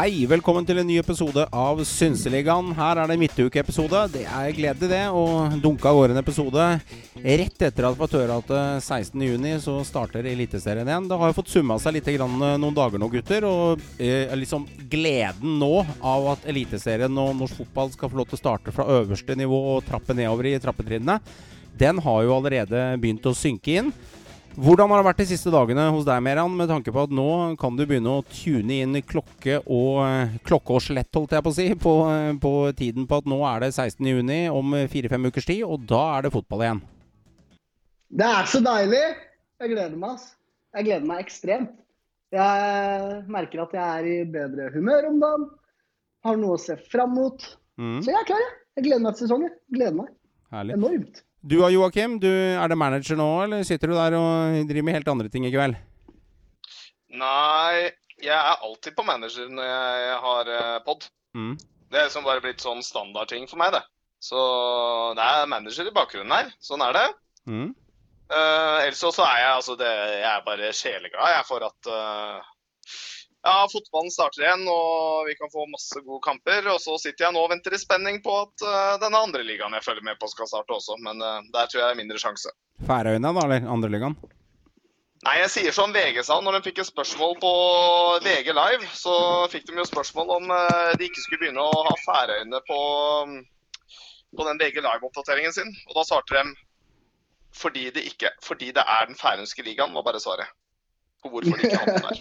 Hei, velkommen til en ny episode av Synseligaen. Her er det midtukeepisode. Det er gledelig, det. Og dunka gårde en episode rett etter at vi har at 16.6 så starter Eliteserien igjen. Det har jo fått summa seg litt eh, noen dager nå, gutter. Og eh, liksom gleden nå av at Eliteserien og norsk fotball skal få lov til å starte fra øverste nivå og trappe nedover i trappetrinnene, den har jo allerede begynt å synke inn. Hvordan har det vært de siste dagene hos deg, Meran, med tanke på at nå kan du begynne å tune inn klokke og eh, klokke og skjelett, holdt jeg på å si, på, eh, på, tiden på at nå er det 16.6 om fire-fem ukers tid, og da er det fotball igjen? Det er så deilig! Jeg gleder meg, ass. Jeg gleder meg ekstremt. Jeg merker at jeg er i bedre humør om dagen. Har noe å se fram mot. Mm. Så jeg er klar, jeg. Jeg gleder meg til sesongen. Gleder meg. Herlig. Enormt. Du da, Joakim, du, er det manager nå, eller sitter du der og driver med helt andre ting i kveld? Nei, jeg er alltid på manager når jeg har eh, pod. Mm. Det er liksom bare blitt sånn standardting for meg, det. Så det er manager i bakgrunnen her. Sånn er det. Mm. Uh, ellers så er jeg altså det, Jeg er bare sjeleglad jeg for at uh, ja, fotballen starter igjen og vi kan få masse gode kamper. Og så sitter jeg nå og venter i spenning på at uh, denne andre ligaen jeg følger med på, skal starte også. Men uh, der tror jeg det er mindre sjanse. Færøyene, da, eller andre ligaen? Nei, jeg sier som VG sa når de fikk et spørsmål på VG Live. Så fikk de jo spørsmål om uh, de ikke skulle begynne å ha Færøyene på, um, på den VG Live-oppdateringen sin. Og da svarte de fordi det, ikke, fordi det er den færøyske ligaen, var bare svaret. På hvorfor de ikke hadde den der.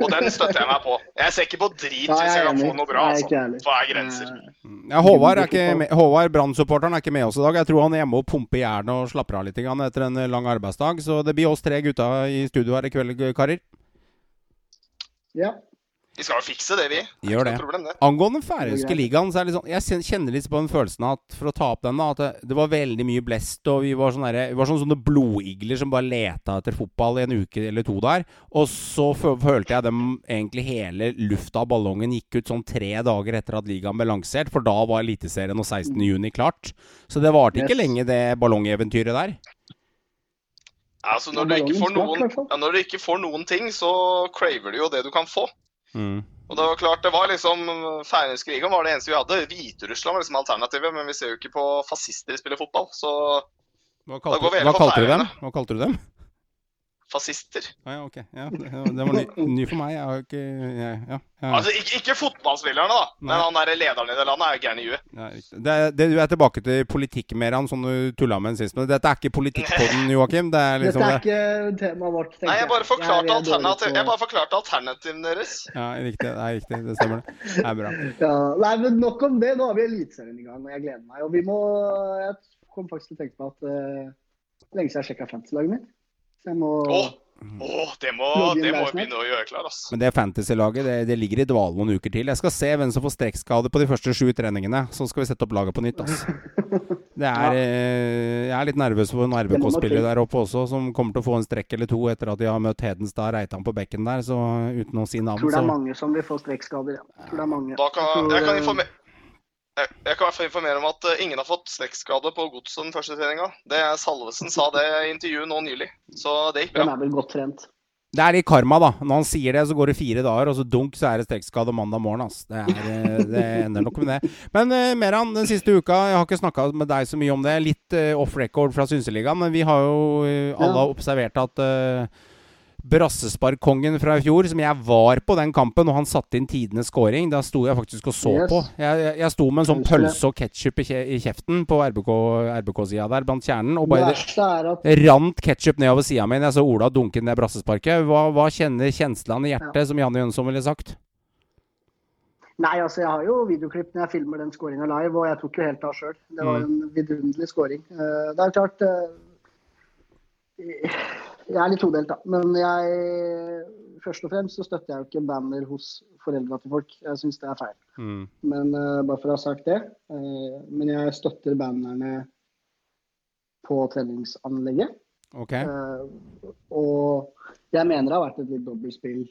Og den støtter jeg meg på. Jeg ser ikke på drit hvis jeg kan få noe bra. Altså. Hva er grenser? Ja, Håvard, Håvard Brann-supporteren er ikke med oss i dag. Jeg tror han er hjemme og pumper jernet og slapper av litt etter en lang arbeidsdag. Så det blir oss tre gutta i studio her i kveld, karer. Ja. Vi skal jo fikse det, vi. Gjør det. Problem, det. Angående den færøyske ligaen, så er det sånn Jeg kjenner litt på den følelsen at for å ta opp den, da, at det, det var veldig mye blest, og vi var, sånne, vi var sånne, sånne blodigler som bare leta etter fotball i en uke eller to der. Og så følte jeg dem egentlig hele lufta av ballongen gikk ut sånn tre dager etter at ligaen ble lansert, for da var Eliteserien og 16.6 klart. Så det varte ikke yes. lenge, det ballongeventyret der. Altså, når du, noen, ja, når du ikke får noen ting, så craver du jo det du kan få. Mm. Og det var klart, det var liksom Færøyske var det eneste vi hadde. Hviterussland var liksom alternativet, men vi ser jo ikke på fascister spille fotball. Så hva kalte, hva kalte du dem? Hva kalte du dem? Fascister. Ah, ja, ok. Ja, det, det var ny, ny, for meg. Jeg har ikke jeg, ja, ja. Altså, ikke, ikke fotballspillerne, da. Nei. Men han der lederen i det landet er jo gæren i huet. Det, det, du er tilbake til politikk mer, han, som du tulla med sist. Men dette er ikke politikk på den, Joakim. Det er liksom dette er ikke temaet vårt. Nei, jeg bare forklarte, alternativ, jeg bare forklarte alternativene deres. Ja, riktig. Det er riktig. Det stemmer, det. Det er bra. Ja, nei, men nok om det. Nå har vi Eliteserien i gang, og jeg gleder meg. Og vi må Jeg kom faktisk til å tenke på at uh, lenge siden jeg sjekka fantasy-laget mitt. Så jeg må oh. Åh, det må, det må vi begynne å gjøre klar, ass. Men det fantasy-laget det, det, ligger i dvale noen uker til. Jeg skal se hvem som får strekkskade på de første sju treningene. Så skal vi sette opp laget på nytt, ass. Det er, ja. Eh, jeg er litt nervøs for en RBK-spiller der oppe også, som kommer til å få en strekk eller to etter at de har møtt Hedenstad Reitan på bekken der, så uten å si navn. Tror det er mange som vil få strekkskader, ja. Tror det er mange. Da kan, jeg kan informere jeg, jeg kan i hvert fall informere om at uh, ingen har fått strekkskade på godset den første treninga. Salvesen sa det i intervjuet nå nylig, så det gikk bra. Den er vel godt trent. Det er litt karma, da. Når han sier det, så går det fire dager, og så dunk, så er det strekkskade mandag morgen. Ass. Det, er, eh, det ender nok med det. Men uh, Meran, den siste uka, jeg har ikke snakka med deg så mye om det. Litt uh, off record fra Synseligaen, men vi har jo uh, alle ja. observert at uh, brassesparkkongen fra i fjor, som jeg var på den kampen, og han satte inn tidenes scoring. Da sto jeg faktisk og så yes. på. Jeg, jeg, jeg, sto med en sånn pølse og ketsjup i, kjeften på RBK-sida RBK der, blant kjernen, og bare det rant ketsjup nedover sida mi jeg så Ola dunke ned brassesparket. Hva, hva kjenner kjenslene i hjertet, ja. som Janne Jønsson ville sagt? Nei, altså jeg har jo videoklipp når jeg filmer den skåringa live, og jeg tok jo helt av sjøl. Det var mm. en vidunderlig skåring. Uh, det er klart uh, jeg er litt todelt, da. Men jeg Først og fremst så støtter jeg jo ikke banner hos foreldra til folk. Jeg syns det er feil. Mm. Men uh, bare for å ha sagt det. Uh, men jeg støtter bannerne på treningsanlegget. Okay. Uh, og jeg mener det har vært et litt dobbeltspill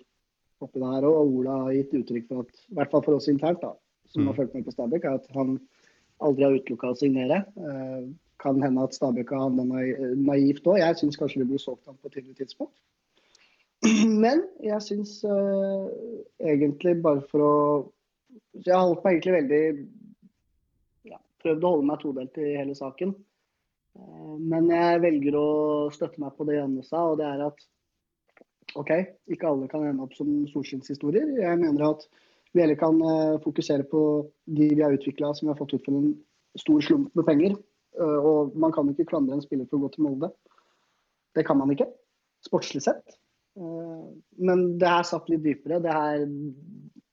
oppi det her òg. Og Ola har gitt uttrykk for at, i hvert fall for oss internt, da, som mm. har fulgt med på Stabæk, at han aldri har utelukka å signere. Kan hende at Stabæk har handla naivt òg. Jeg syns kanskje vi burde solgt ham på et tidlig tidspunkt. Men jeg syns uh, egentlig bare for å Jeg har holdt meg egentlig veldig ja, Prøvd å holde meg todelt i hele saken. Uh, men jeg velger å støtte meg på det Janne sa, og det er at OK, ikke alle kan ende opp som solskinnshistorier. Jeg mener at vi heller kan uh, fokusere på de vi har utvikla som vi har fått ut for en stor slump med penger. Og man kan ikke klandre en spiller for å gå til Molde. Det kan man ikke, sportslig sett. Eh, men det er satt litt dypere. Det, er,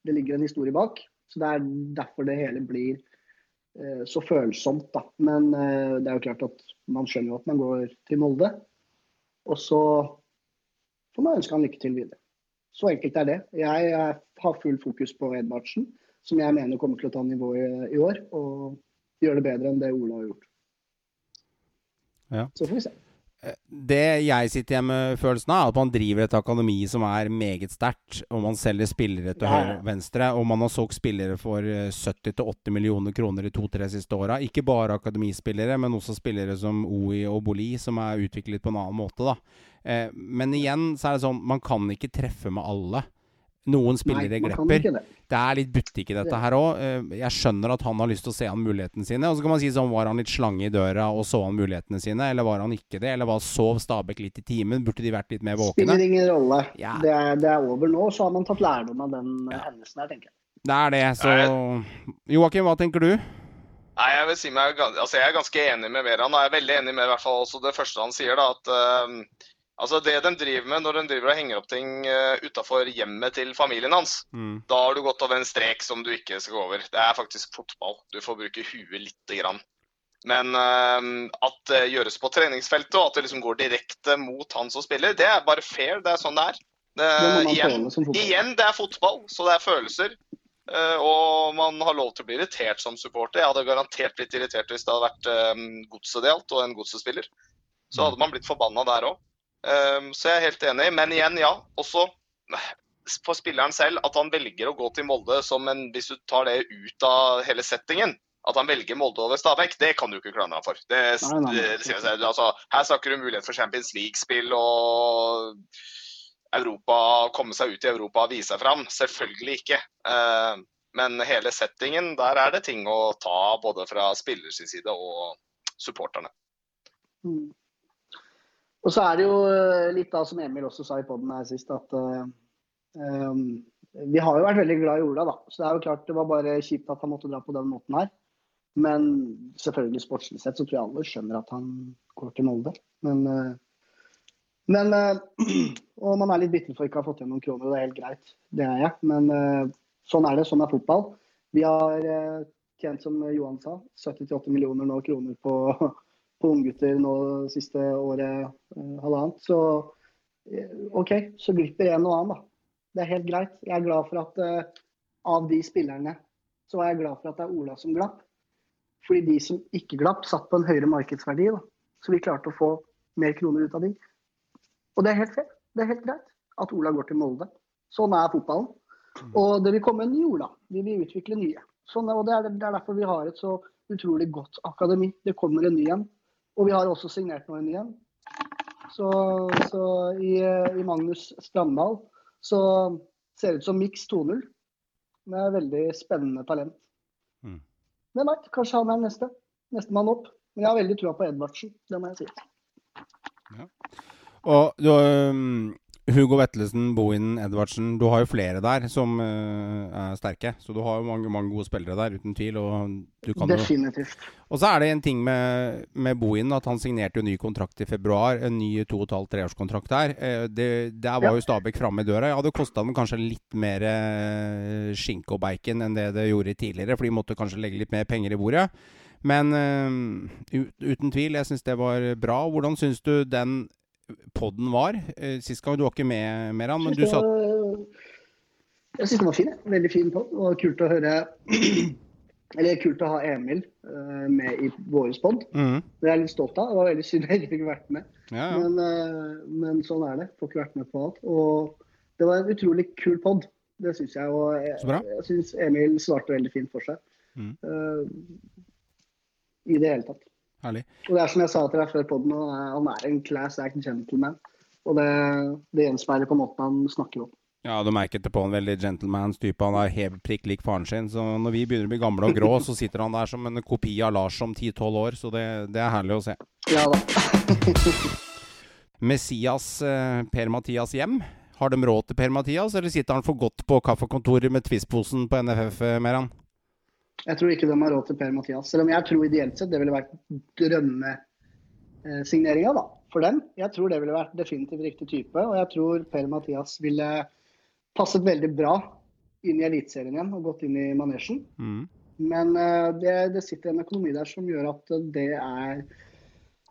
det ligger en historie bak. Så det er derfor det hele blir eh, så følsomt, da. Men eh, det er jo klart at man skjønner jo at man går til Molde. Og så får man ønske han lykke til videre. Så enkelt er det. Jeg har full fokus på Edvardsen, som jeg mener kommer til å ta nivået i år. Og gjøre det bedre enn det Ola har gjort. Ja. Så får vi se det jeg sitter igjen med følelsen av, er at man driver et akademi som er meget sterkt. Og man selger spillere til høyre og venstre. Og man har solgt spillere for 70-80 eh, millioner kroner de to-tre siste åra. Ikke bare akademispillere, men også spillere som OI og Boli, som er utviklet på en annen måte. da. Eh, men igjen så er det sånn, man kan ikke treffe med alle. Noen spillere Nei, glipper. Det. det. er litt butikk i dette her òg. Eh, jeg skjønner at han har lyst til å se an mulighetene sine. Og så kan man si sånn, var han litt slange i døra og så han mulighetene sine, eller var han ikke det? Eller var sov Stabæk litt i timen? Burde de vært litt mer våkne? Spiller ingen rolle. Ja. Det, er, det, er, over nå, så har man tatt lærdom av den ja. hendelsen her, tenker jeg. Det er det, så Joakim, hva tenker du? Nei, Jeg vil si meg, altså jeg er ganske enig med Veran. Jeg er veldig enig med i hvert fall også det første han sier. da, at uh, Altså Det de driver med når de driver og henger opp ting uh, utafor hjemmet til familien hans, mm. da har du gått over en strek som du ikke skal gå over. Det er faktisk fotball. Du får bruke huet lite grann. Men uh, at det gjøres på treningsfeltet, og at det liksom går direkte mot han som spiller, det er bare fair. Det er sånn det er. Det, igjen, igjen, det er fotball, så det er følelser. Uh, og man har lov til å bli irritert som supporter. Jeg hadde garantert blitt irritert hvis det hadde vært um, godset det gjaldt, og en godsespiller. Så hadde man blitt forbanna der òg. Um, så jeg er helt enig. Men igjen, ja. Også for spilleren selv at han velger å gå til Molde som en Hvis du tar det ut av hele settingen, at han velger Molde over Stabæk, det kan du ikke klandre ham for. Det, nei, nei, nei. Det, altså, her snakker du om mulighet for Champions League-spill og Europa, komme seg ut i Europa og vise seg fram. Selvfølgelig ikke. Uh, men hele settingen, der er det ting å ta både fra spillers side og supporterne. Mm. Og så er det jo eh, litt da som Emil også sa i poden her sist, at uh, vi har jo vært veldig glad i Ola, da. Så det er jo klart det var bare kjipt at han måtte dra på den måten her. Men selvfølgelig sportslig sett så tror jeg alle skjønner at han går til Molde. Men, uh, men Og man er litt bitter for ikke å ha fått igjen noen kroner, og det er helt greit. Det er jeg. Men sånn er det. Sånn er fotball. Vi har tjent, som Johan sa, 70-80 millioner nå kroner på på unggutter nå siste året, eh, halvannet. Så eh, OK, så glipper en og annen, da. Det er helt greit. Jeg er glad for at uh, av de spillerne, så er jeg glad for at det er Ola som glapp. Fordi de som ikke glapp, satt på en høyere markedsverdi. da. Så vi klarte å få mer kroner ut av de. Og det er helt fair. Det er helt greit at Ola går til Molde. Sånn er fotballen. Mm. Og det vil komme en ny Ola. Vi vil utvikle nye. Sånn, og det er, det er derfor vi har et så utrolig godt akademi. Det kommer en ny en. Og vi har også signert noen igjen. Så, så i, i, Magnus Strandahl så ser det ut som Mix 2-0 med veldig spennende talent. Mm. Hvem veit, kanskje han er neste. Nestemann opp. Men jeg har veldig trua på Edvardsen, det må jeg si. Ja. Og du, um, Hugo Vettelsen, Bohinen, Edvardsen. Du har jo flere der som uh, er sterke. Så du har jo mange, mange, gode spillere der, uten tvil. Definitivt. Jo... Og så er det en ting med, med Bohinen, at han signerte jo ny kontrakt i februar. En ny to og et halvt treårskontrakt der. Uh, det, der var ja. jo Stabæk framme i døra. Ja, det kosta dem kanskje litt mer uh, skinke og bacon enn det det gjorde tidligere, for de måtte kanskje legge litt mer penger i bordet. Men uten tvil, jeg syns det var bra. Hvordan syns du den podden var. Eh, sist gang du var ikke med, Meran, men du sa Jeg syns den var fin. Veldig fin pod. Og kult å høre Eller kult å ha Emil uh, med i vår pod. Mm. Det er jeg litt stolt av. Det var veldig synd jeg ikke fikk vært med. Ja, ja. Men, men, sånn er det. Får ikke vært med på alt. Og det var en utrolig kul pod. Det syns jeg. Og jeg, jeg syns Emil svarte veldig fint for seg. Mm. Uh, I det hele tatt. Herlig. Og det er som jeg sa til deg før podden, han er en class act gentleman. Og det, det gjenspeiler på måten han snakker om. Ja, du merket det på en veldig gentlemans type. Han er helt prikk lik faren sin. Så når vi begynner å bli gamle og grå, så sitter han der som en kopi av Lars om 10-12 år. Så det, det, er herlig å se. Ja da. Messias eh, Per-Mathias hjem. Har de råd til Per-Mathias, eller sitter han for godt på kaffekontoret med Twist-posen på NFF, eh, Meran? Jeg tror ikke de har råd til Per-Mathias. Selv om jeg tror ideelt sett det ville vært drømmesigneringa da, for dem. Jeg tror det ville vært definitivt riktig type. Og jeg tror Per-Mathias ville passet veldig bra inn i Eliteserien igjen og gått inn i manesjen. Mm. Men uh, det, det, sitter en økonomi der som gjør at det er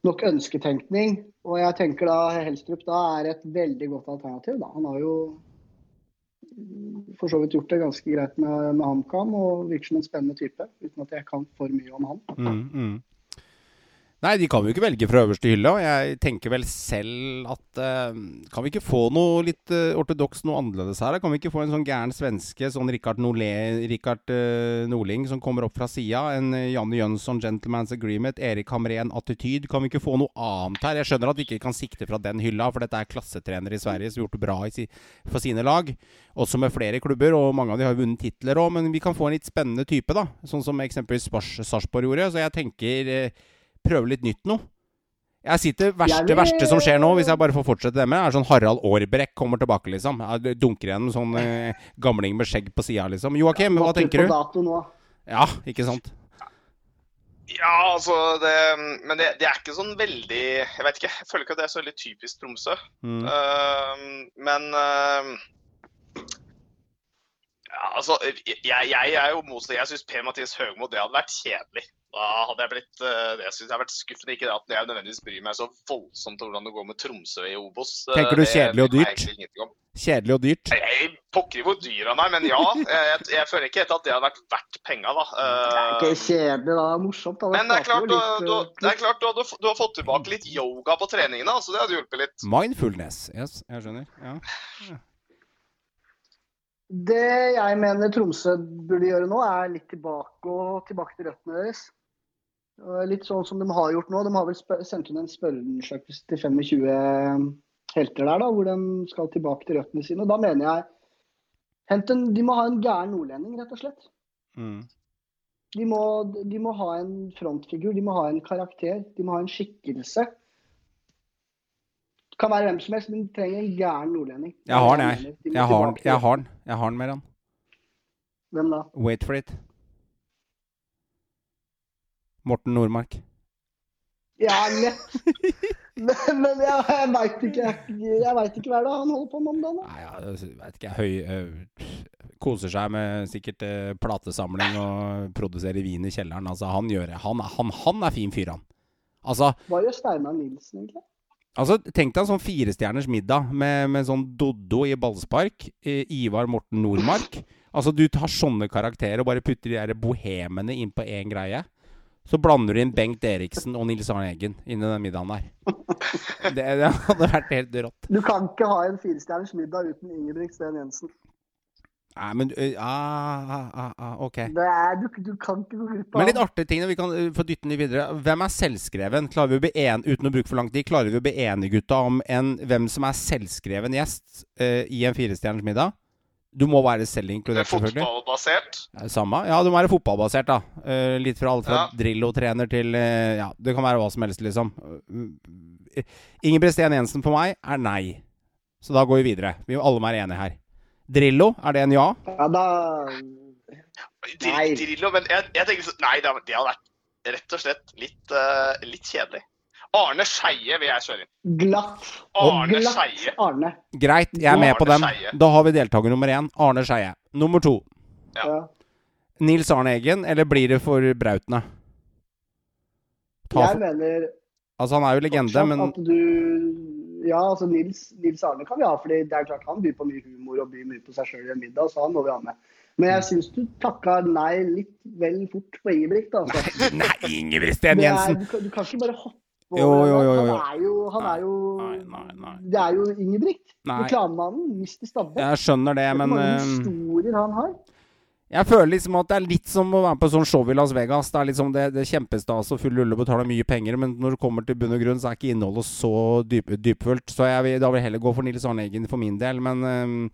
nok ønsketenkning. Og jeg tenker da Helstrup da er et veldig godt alternativ. Da. Han har jo for så vidt gjort det ganske greit med, med HamKam og virker som en spennende type. Uten at jeg kan for mye om han. Mm, mm. Nei, de kan jo ikke velge fra øverste hylle. Og jeg tenker vel selv at uh, Kan vi ikke få noe litt uh, ortodoks, noe annerledes her? Kan vi ikke få en sånn gæren svenske, sånn Rikard, Nole, uh, Norling, som kommer opp fra sida? En uh, Janne Jønsson, Gentleman's Agreement, Erik Hamrén, Attityd. Kan vi ikke få noe annet her? Jeg skjønner at vi ikke kan sikte fra den hylla, for dette er klassetrenere i Sverige som har gjort det bra si, for sine lag. Også med flere klubber, og mange av de har vunnet titler òg. Men vi kan få en litt spennende type, da. Sånn som eksempelvis Sarpsborg gjorde. Så jeg tenker prøve litt nytt nå. Jeg sitter verste, vil... verste som skjer nå, hvis jeg bare får fortsette det med, er sånn Harald Aarbrekk kommer tilbake, liksom. Jeg dunker igjen sånn eh, gamling med skjegg på sida, liksom. Joakim, hva tenker du? Ja, ikke sant? Ja, altså det, Men det, det, er ikke sånn veldig Jeg vet ikke. Jeg føler ikke at det er så veldig typisk Tromsø. Mm. Uh, men uh, ja, altså jeg, jeg, er jo motstander. Jeg syns Per-Mathias Høgmo det hadde vært kjedelig. Da hadde jeg blitt eh, Det syns jeg har vært skuffende. Ikke at jeg nødvendigvis bryr meg så voldsomt om hvordan det går med Tromsø i Obos. Eh, Tenker du kjedelig og dyrt? Kjedelig og dyrt? Jeg pokker i hvor dyr han er, men ja. Jeg, jeg føler ikke helt at det hadde vært verdt penga, da. Det er ikke eh, kjedelig, da. Det er morsomt. Da. Men det er klart, du, du, det er klart du, du, har fått tilbake litt yoga på treningene, så det hadde hjulpet litt. Mindfulness. Yes, jeg skjønner. Ja. ja. Det jeg mener Tromsø burde gjøre nå, er litt tilbake og tilbake til røttene deres. Litt sånn som de har gjort nå. De har vel sendt inn en spørreundersøkelse til 25 helter der, da, hvor de skal tilbake til røttene sine. Og Da mener jeg en, De må ha en gæren nordlending, rett og slett. Mm. De, må, de, må, ha en frontfigur, de må ha en karakter, de må ha en skikkelse. Det kan være hvem som helst, men de trenger en gæren nordlending. Jeg har den, jeg. Jeg har den, jeg har den, jeg har den med den. Hvem da? Wait for it. Morten Nordmark? Ja, lett. men, men jeg, jeg veit ikke ikke hva det er han holder på med om dagen. Nei, jeg vet ikke. Høy, øh, koser seg med sikkert øh, platesamling og produserer vin i kjelleren. Altså, han gjør det. Han, han, han er fin fyr, han. Altså, Hva gjør Steinar Nilsen, egentlig? Altså, Tenk deg en sånn firestjerners middag med, med sånn Doddo i ballspark. Ivar Morten Nordmark. Altså, Du tar sånne karakterer og bare putter de der bohemene inn på én greie. Så blander du inn Bengt Eriksen og Nils Arne Eggen inn i den middagen der. Det, det, hadde vært helt rått. Du kan ikke ha en firestjerners middag uten Ingebrigt Sten Jensen. Nei, men ah, ah, ah, OK. Er, du, du, kan ikke gå glipp av Men litt artige ting, vi kan få dytte den videre. Hvem er selvskreven? Klarer vi å bli en, uten å bruke for lang tid, klarer vi å bli enige, gutta, om en, hvem som er selvskreven gjest uh, i en firestjerners middag? Du må være selv inkludert, selvfølgelig. Fotballbasert? Ja, samme. Ja, du må være fotballbasert, da. Uh, litt fra alt fra ja. Drillo-trener til uh, Ja, det kan være hva som helst, liksom. Uh, Ingebrigt Sten Jensen for meg er nei. Så da går vi videre. Vi må alle være enige her. Drillo, er det en ja? Ja, da Nei. Drillo, men jeg, jeg tenker så, Nei, det hadde vært rett og slett litt, litt kjedelig. Arne Skeie vil jeg kjøre inn. Glatt. Arne Skeie. Arne. Greit, jeg er med på den. Da har vi deltaker nummer én. Arne Skeie. Nummer to. Ja. Nils Arne Eggen, eller blir det for brautene? Jeg mener Altså, han er jo legende, men at du, Ja, altså Nils, Nils, Arne kan vi ha, fordi det er klart han byr på mye humor og byr mye på seg sjøl i en middag, så han må vi ha med. Men jeg mm. syns du takka nei litt vel fort på Ingebrigt. Altså. Nei, nei Ingebrigt Sten Jensen! Du, du, kan ikke bare hoppe jo, jo, jo, jo. Han er jo, han er jo nei, nei, nei. Det er jo Ingebrigt. Reklamemannen. Mr. Stabbe. Jeg skjønner det, men Hvor mange historier han har. Jeg føler liksom at det er litt som å være på sånn show i Las Vegas. Det er liksom det, det kjempestas og full rulle betaler mye penger, men når det kommer til bunn og grunn, så er ikke innholdet så dyp, dypfullt. Så jeg vil, da vil jeg heller gå for Nils Arne Eggen for min del. Men um,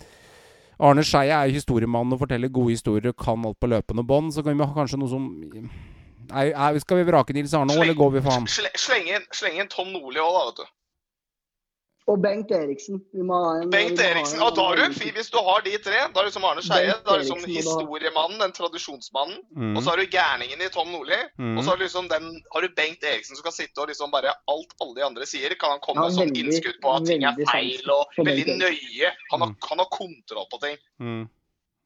Arne Skeie er historiemann og forteller gode historier og kan alt på løpende bånd. Så kan vi ha kanskje noe som er, er, Skal vi vrake Nils Arne, eller går vi for ham? Slenge inn Tom Nordli òg, da, vet du. Og Bengt Eriksen. En, Bengt Eriksen, og da er du hvis du har de tre. Da er du som Arne Skeie. Da er du som historiemannen, den tradisjonsmannen. Mm. Og så har du gærningen i Tom Nordli. Mm. Og så har du liksom den, har du Bengt Eriksen som kan sitte og liksom bare Alt alle de andre sier, kan han komme med sånn innskudd på at ting er feil og veldig nøye. Han har, mm. han har kontroll på ting. Mm.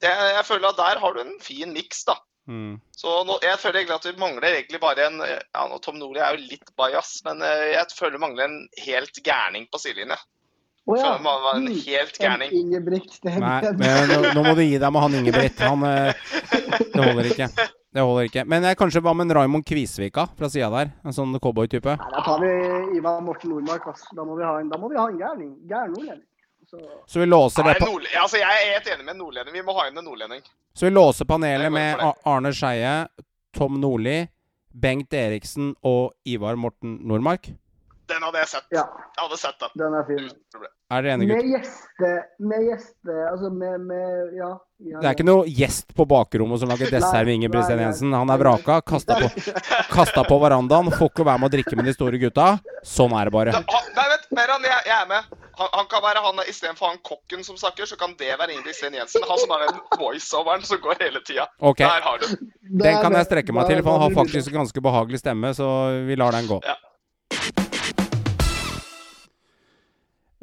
Jeg, jeg føler at der har du en fin miks, da. Mm. Så nå, jeg føler egentlig at vi mangler egentlig bare en ja, nå, Tom Nordli er jo litt bajas, men uh, jeg føler vi mangler en helt gærning på sidelinja. Oh, ja. man var en mm. helt gærning. Nei, men nå, nå, må du gi deg med han Ingebrigt. Han, uh, det holder ikke. Det holder ikke. Men jeg, kanskje hva med en Raymond Kvisvika fra sida der? En sånn cowboytype? Da tar vi Ivar Morten Nordmark. Da må vi ha en, da må vi ha en gærning. Gæren nordlending. Så... så vi låser det på... altså, Jeg er helt enig med nordlending. Vi må ha inn en nordlending. Så vi låser panelet med Arne Skeie, Tom Nordli, Bengt Eriksen og Ivar Morten Nordmark? Den hadde jeg sett. Ja. Jeg hadde sett den. Den er fin. Er dere enige, gutter? Med gjester Med gjester Altså med, med ja, ja, Det er ikke noe gjest på bakrommet som lager dessert med Ingebrigt Jensen. Han er vraka. Kasta på, kasta på verandaen. Får ikke være med å drikke med de store gutta. Sånn er det bare. Nei, vent, Meran, jeg, jeg, er med. Han, han kan være han istedenfor han kokken som snakker, så kan det være Ingrid Sten Jensen. Han som er den voiceoveren som går hele tida. Okay. Der har du. Den kan jeg strekke meg til, for han har faktisk en ganske behagelig stemme, så vi lar den gå. Ja.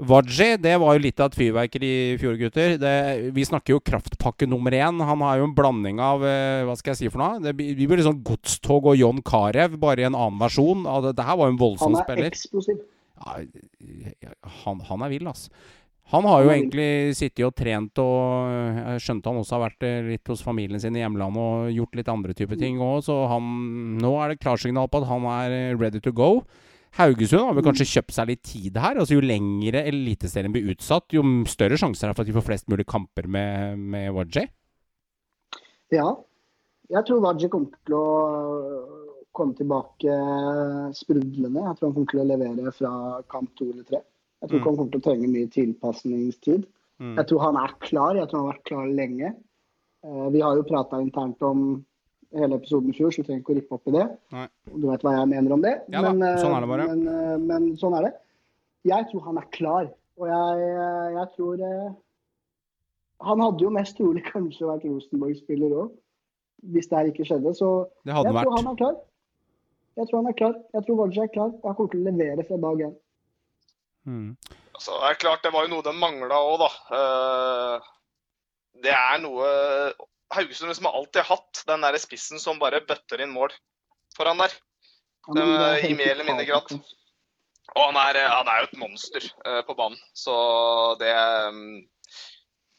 Waji, det var jo litt av et fyrverkeri i fjor, gutter. Det, vi snakker jo kraftpakke nummer én. Han har jo en blanding av eh, Hva skal jeg si for noe? Det, vi blir liksom Godstog og John Carew, bare i en annen versjon. Det, det her var jo en voldsom spiller. Han er eksplosiv. Han, han, er vill, altså. Han har jo egentlig sittet og trent og Jeg skjønte han også har vært eh, litt hos familien sin i hjemlandet og gjort litt andre typer ting òg, så han Nå er det klarsignal på at han er eh, ready to go. Haugesund har vel kanskje kjøpt seg litt tid her. altså Jo lengre Eliteserien blir utsatt, jo større sjanser er det for at de får flest mulig kamper med, med Waji? Ja. Jeg tror Waji kommer til å komme tilbake sprudlende. Jeg tror han kommer til å levere fra kamp to eller tre. Jeg tror ikke mm. han kommer til å trenge mye tilpasningstid. Mm. Jeg tror han er klar. Jeg tror han har vært klar lenge. Eh, vi har jo prata internt om hele episoden i fjor, så vi trenger ikke å rippe opp i det. Nei. Du vet hva jeg mener om det. Ja, men, sånn er det bare. Men, eh, men, sånn er det. Jeg tror han er klar. Og jeg, eh, jeg tror eh, Han hadde jo mest trolig kanskje vært Rosenborg-spiller òg, hvis det her ikke skjedde. Så jeg tror han er klar. Jeg tror han er klar. Jeg tror Vardø er klar. Og han kommer til å levere fra dag én. Mm. Altså, det er klart det var jo noe den mangla òg, da. det er noe Haugesund liksom har alltid hatt den der spissen som bare bøtter inn mål foran der. Den, I mer eller mindre grad. Og han er, han er jo et monster på banen, så det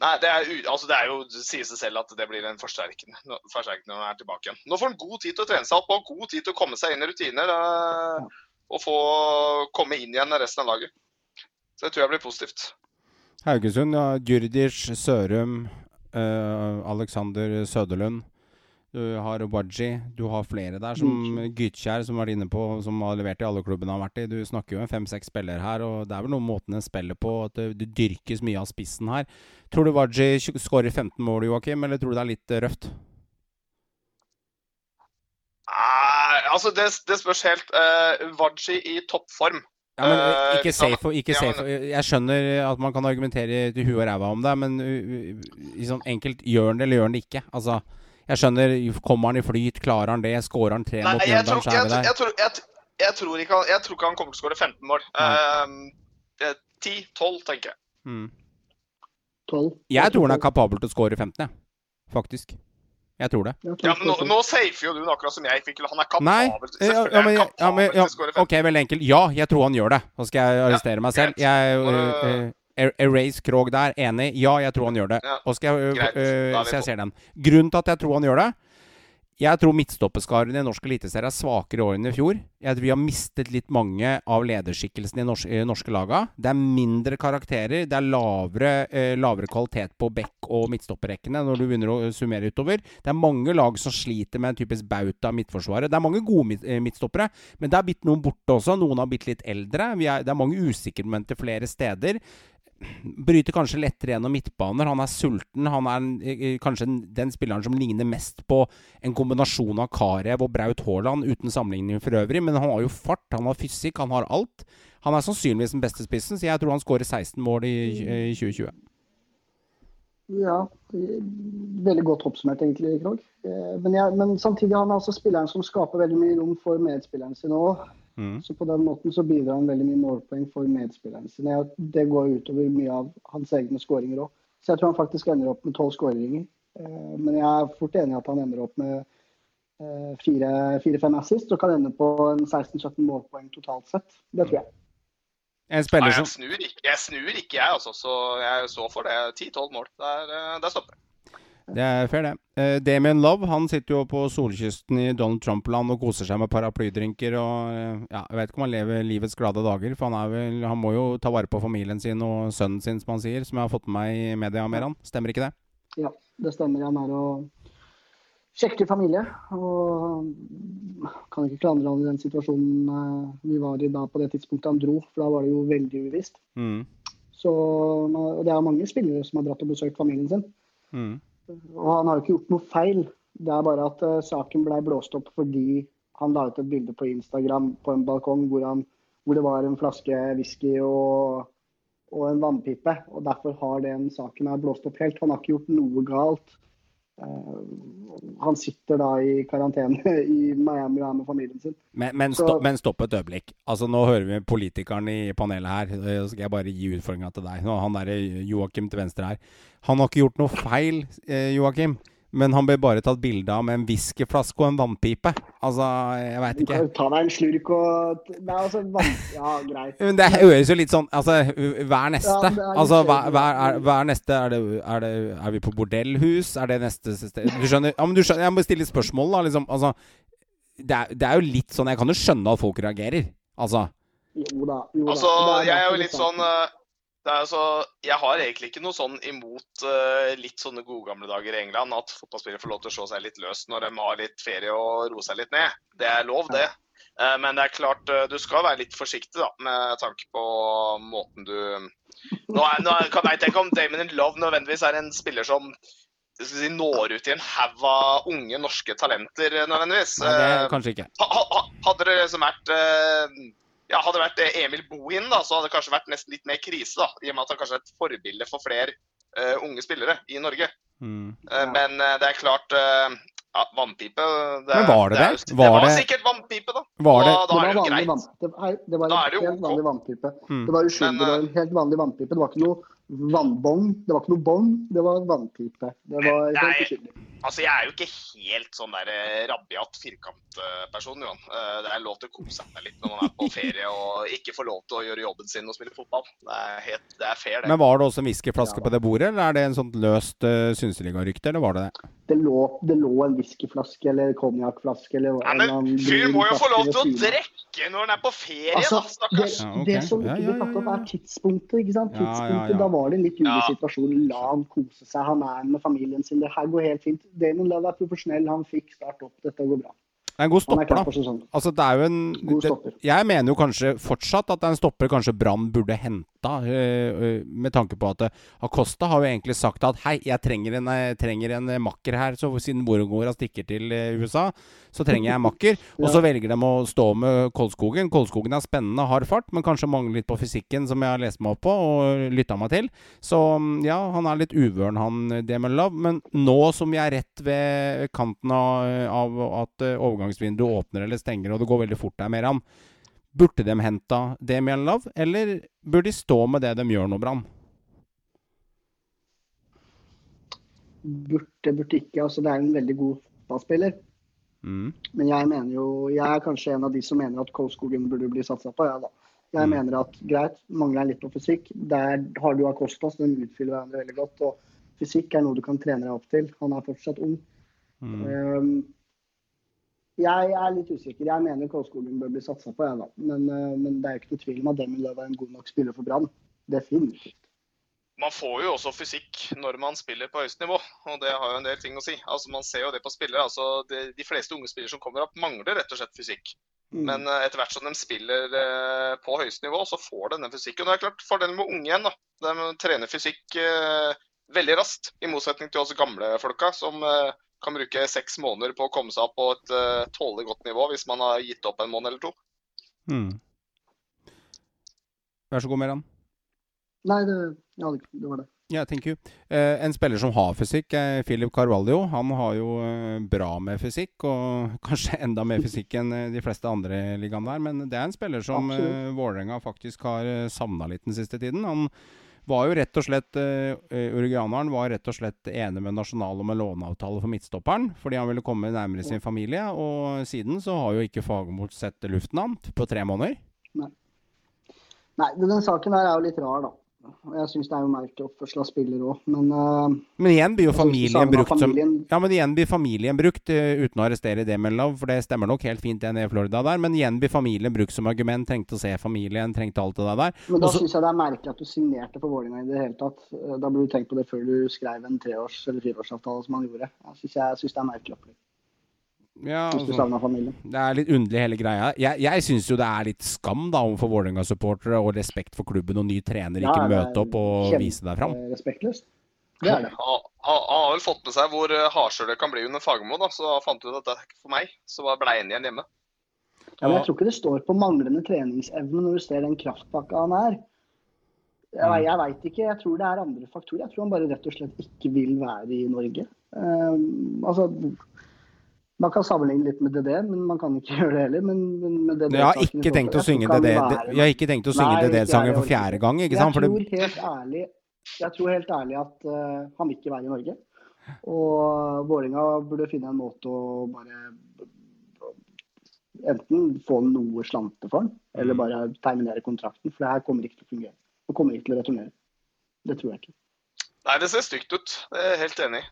Nei, det er, altså det er jo, det sier seg selv at det blir en forsterkning når han er tilbake igjen. Nå får han god tid til å trene seg opp og god tid til å komme seg inn i rutiner uh, og få komme inn igjen resten av laget. Så det tror jeg blir positivt. Haugesund, ja. Djurdic, Sørum, Uh, Alexander Søderlund. Du har Waji. Du har flere der. Som mm. Gytkjær, som var inne på, som har levert i alle klubbene han har vært i. Du snakker jo med fem-seks spillere her, og det er vel noen måten en spiller på. At det, det, dyrkes mye av spissen her. Tror du Waji skårer 15 mål, Joakim, eller tror du det er litt røft? Eh, altså, det, det, spørs helt. Waji i toppform. Ja, men eh, Ikke safe. Ikke safe. Jeg skjønner at man kan argumentere til huet og ræva om det, men liksom, enkelt gjør han det, eller gjør han det ikke? Altså, jeg skjønner, Kommer han i flyt, klarer han det, skårer han tre Nei, mot Mjøndalen, så er det der. Jeg, tror, jeg, jeg, tror ikke, jeg tror ikke han kommer til å skåre 15 mål. Uh, 10-12, tenker jeg. Mm. 12. Jeg tror han er kapabel til å skåre 15, jeg. Faktisk. Jeg tror det. Ja, men nå, nå safer jo du akkurat som jeg fikk. Han er kapabel til ja, ja, men, ja, men, ja, OK, veldig enkelt. Ja, jeg tror han gjør det. Nå skal jeg arrestere meg selv. Jeg, uh, uh, Erase Krog der. Enig. Ja, jeg tror han gjør det. Og skal jeg, uh, så jeg ser den. Grunnen til at jeg tror han gjør det jeg tror midtstoppeskarene i norsk eliteserie er svakere i år enn i fjor. Jeg tror vi har mistet litt mange av lederskikkelsene i norske, norske laga. Det er mindre karakterer. Det er lavere, eh, lavere kvalitet på back- og midtstopperrekkene når du begynner å summere utover. Det er mange lag som sliter med en typisk bauta midtforsvaret. Det er mange gode midt, midtstoppere, men det er blitt noen borte også. Noen har blitt litt eldre. Er, det er mange usikkermomenter flere steder bryter kanskje lettere gjennom midtbaner. Han er sulten. Han er eh, eh, kanskje den spilleren som ligner mest på en kombinasjon av Karev og Braut Haaland, uten sammenligning for øvrig. Men han har jo fart, han har fysikk, han har alt. Han er sannsynligvis den beste spissen, så jeg tror han skårer 16 mål i, i 2020. Ja, veldig godt oppsummert egentlig, Krog. Men, men, men, samtidig han er altså spilleren som skaper veldig mye rom for medspilleren sin òg. Mm. Så på den måten så bidrar han veldig mye målpoeng for medspillerne sine. Det går utover mye av hans egne skåringer òg. Så jeg tror han faktisk ender opp med tolv skåringer. Eh, men jeg er fort enig i at han ender opp med eh, fire-fem assist og kan ende på 16-17 målpoeng totalt sett. Det tror jeg. En spiller som... jeg, snur ikke, jeg snur ikke, jeg, altså. Så jeg så for det. 10-12 mål. Der, eh, der stopper jeg. Det er fair, det. Uh, Damien Love han sitter jo på solkysten i Donald Trump-land og koser seg med paraplydrinker. og uh, ja, Jeg vet ikke om han lever livets glade dager, for han, vel, han, må jo ta vare på familien sin og sønnen sin, som han sier, som jeg har fått med meg i media med han. Stemmer ikke det? Ja, det stemmer. Han er og sjekker familie. Og kan ikke klandre han i den situasjonen uh, vi var i da på det tidspunktet han dro, for da var det jo veldig uvisst. Mm. Så det er mange spillere som har dratt og besøkt familien sin. Mm. Og han har jo ikke gjort noe feil. Det er bare at uh, saken ble blåst opp fordi han la ut et bilde på Instagram på en balkong hvor, han, hvor det var en flaske whisky og, og, en vannpipe. Og derfor har den saken blåst opp helt. Han har ikke gjort noe galt. Uh, han sitter da i karantene i Miami og er med familien sin. Men, men, stopp, men stopp, et øyeblikk. Altså Nå hører vi politikeren i panelet her. Så skal jeg bare gi utfordringa til deg. Nå, han derre Joakim til venstre her. Han har ikke gjort noe feil, eh, Joakim. Men han ble bare tatt bilde av med en whiskyflaske og en vannpipe. Altså, jeg veit ikke. Ta deg en slurk og Nei, altså vann... Ja, greit. Men det høres jo litt sånn Altså, hva er neste? Ja, altså, hver, hver, er, hva, er, neste? Er, det, er, det, er, vi på bordellhus? Er det neste sted Du skjønner? Ja, men du skjønner, jeg må stille spørsmål, da. Liksom, altså, det er, det er, jo litt sånn Jeg kan jo skjønne at folk reagerer. Altså. Jo da. Jo da. Altså, jeg er jo litt sånn uh, Altså, jeg har egentlig ikke noe sånn imot uh, litt sånne gode gamle dager i England. At fotballspillere får lov til å slå seg litt løst når de har litt ferie og roe seg litt ned. Det er lov, det. Uh, men det er klart, uh, du skal være litt forsiktig da, med tanke på måten du Nå, er, nå kan jeg tenke om Damon Love nødvendigvis er en spiller som si, når ut i en haug av unge norske talenter, nødvendigvis. Nei, det er kanskje ikke. Ha, hadde det liksom vært ja, Hadde det vært Emil Bohin, da, så hadde det kanskje vært nesten litt mer krise. da, I og med at han kanskje er et forbilde for flere uh, unge spillere i Norge. Mm. Uh, men uh, det er klart ja, Vannpipe det, Men var det det? det, var, det var sikkert vannpipe, da. Var det, da, da er det jo greit. Det, det, var en helt vanlig vannpipe. Mm. Det var uskyldig, var en helt vanlig vannpipe. Det var ikke noe vannbong. Det var ikke noe bong, det var vannpipe. Det var helt uskyldig. Altså, Jeg er jo ikke helt sånn der eh, rabiat firkantperson, Johan. Eh, det er lov til å kose seg litt når man er på ferie og ikke får lov til å gjøre jobben sin og spille fotball. Det er, helt, det er fair, det. Men var det også en whiskyflaske ja, på det bordet, eller er det en sånn løst uh, Synseliga-rykte, eller var det det? Det lå, det lå en whiskyflaske eller konjakkflaske eller ja, Men fyren må jo få lov til å drikke når han er på ferie, altså, da, stakkars. Det, ja, okay. det som ikke blir tatt opp, er tidspunktet. ikke sant? Tidspunktet, Da var det en litt ulik situasjon. La han kose seg, han er med familien sin. Det her går helt fint. Damon Love er profesjonell, han fikk starte opp. Dette går bra. Det er en god stopper, da. Altså, det er jo en, det, jeg mener jo kanskje fortsatt at det er en stopper kanskje Brann burde henta, uh, med tanke på at Acosta har jo egentlig sagt at hei, jeg trenger en, jeg trenger en makker her, så siden mormora stikker til USA, så trenger jeg en makker. Og så velger de å stå med Kolskogen. Kolskogen er spennende, har fart, men kanskje mangler litt på fysikken, som jeg har lest meg opp på og lytta meg til. Så ja, han er litt uvøren, han Demon Love. Men nå som vi er rett ved kanten av, av at overgangen overgangsvinduet åpner eller stenger, og det går veldig fort der med han. Burde de henta Demian Love, eller burde de stå med det de gjør nå, Brann? Burde, burde ikke. Altså, det er en veldig god fotballspiller. Mm. Men jeg mener jo Jeg er kanskje en av de som mener at Kolskogen burde bli satsa på. Ja, da. Jeg mm. mener at greit, mangler litt på fysikk. Der har du Acosta, så den utfyller hverandre veldig godt. Og fysikk er noe du kan trene deg opp til. Han er fortsatt ung. Mm. Um, Jeg er litt usikker. Jeg mener Kolskogen bør bli satsa på, jeg da. Men, men, det er jo ikke noe tvil om at Demi Løv er en god nok spiller for Brann. Definitivt man får jo også fysikk når man spiller på høyest nivå, og det har jo en del ting å si. Altså, Man ser jo det på spillere. altså De, de fleste unge spillere som kommer opp, mangler rett og slett fysikk. Mm. Men uh, etter hvert som de spiller uh, på høyest nivå, så får de den fysikken. Og det er klart, Fordelen med unge igjen, da. De trener fysikk eh, veldig raskt. I motsetning til oss gamle folka, som kan bruke seks måneder på å komme seg opp på et tålelig godt nivå hvis man har gitt opp en måned eller to. Mm. Vær så god, Meran. Nei, det, ja, det var det. Ja, yeah, thank you. Eh, en spiller som har fysikk, er Philip Carvalho. Han har jo eh, bra med fysikk, og kanskje enda mer fysikk enn eh, de fleste andre i ligaen der. Men det er en spiller som eh, Vålerenga faktisk har eh, savna litt den siste tiden. Han var jo rett og slett uh, Uruguayaneren var rett og slett enig med Nasjonal om en låneavtale for midtstopperen, fordi han ville komme nærmere sin familie. Og siden så har jo ikke Fagermo sett luften av på tre måneder. Nei. Nei, den saken der er jo litt rar, da. Jeg syns det er jo merkelig oppførsel av spiller òg, men uh, Men igjen blir jo familien brukt familien. som Ja, men igjen blir familien brukt uh, uten å arrestere det med love, for det stemmer nok helt fint det nede i Florida der, men igjen blir familien brukt som argument. Trengte å se familien, trengte alt det der. Men da syns jeg det er merkelig at du signerte for Vålerenga i det hele tatt. Eh, da burde du tenkt på det før du skrev en treårs- eller fireårsavtale som han gjorde. Jeg syns, det er merkelig opplegg. Ja, altså, det er litt underlig hele greia. Jeg, jeg syns jo det er litt skam da overfor Vålerenga-supportere og respekt for klubben og ny trener ja, ikke møte opp og vise deg fram. Respektløst. Det er det. Han har vel fått med seg hvor hardsjøl det kan bli under Fagermo, da, så fant fant ut at det er ikke for meg. Så ble jeg igjen hjemme. Ja, men Jeg tror ikke det står på manglende treningsevne når du ser den kraftpakka han er. Jeg, jeg veit ikke. Jeg tror det er andre faktorer. Jeg tror han bare rett og slett ikke vil være i Norge. Um, altså man kan sammenligne litt med DD, men man kan ikke gjøre det heller. Men, men DD jeg har ikke tenkt å synge DD Jeg har ikke tenkt å synge DD-sangen for fjerde gang, ikke sant? Jeg tror helt ærlig, jeg tror helt ærlig at uh, han vil ikke være i Norge. Og Vålerenga burde finne en måte å bare enten få noe slante for han, eller mm. bare terminere kontrakten. For det her kommer ikke til å fungere. Og kommer ikke til å returnere. Det tror jeg ikke. Nei, det ser stygt ut. Det er jeg helt enig i.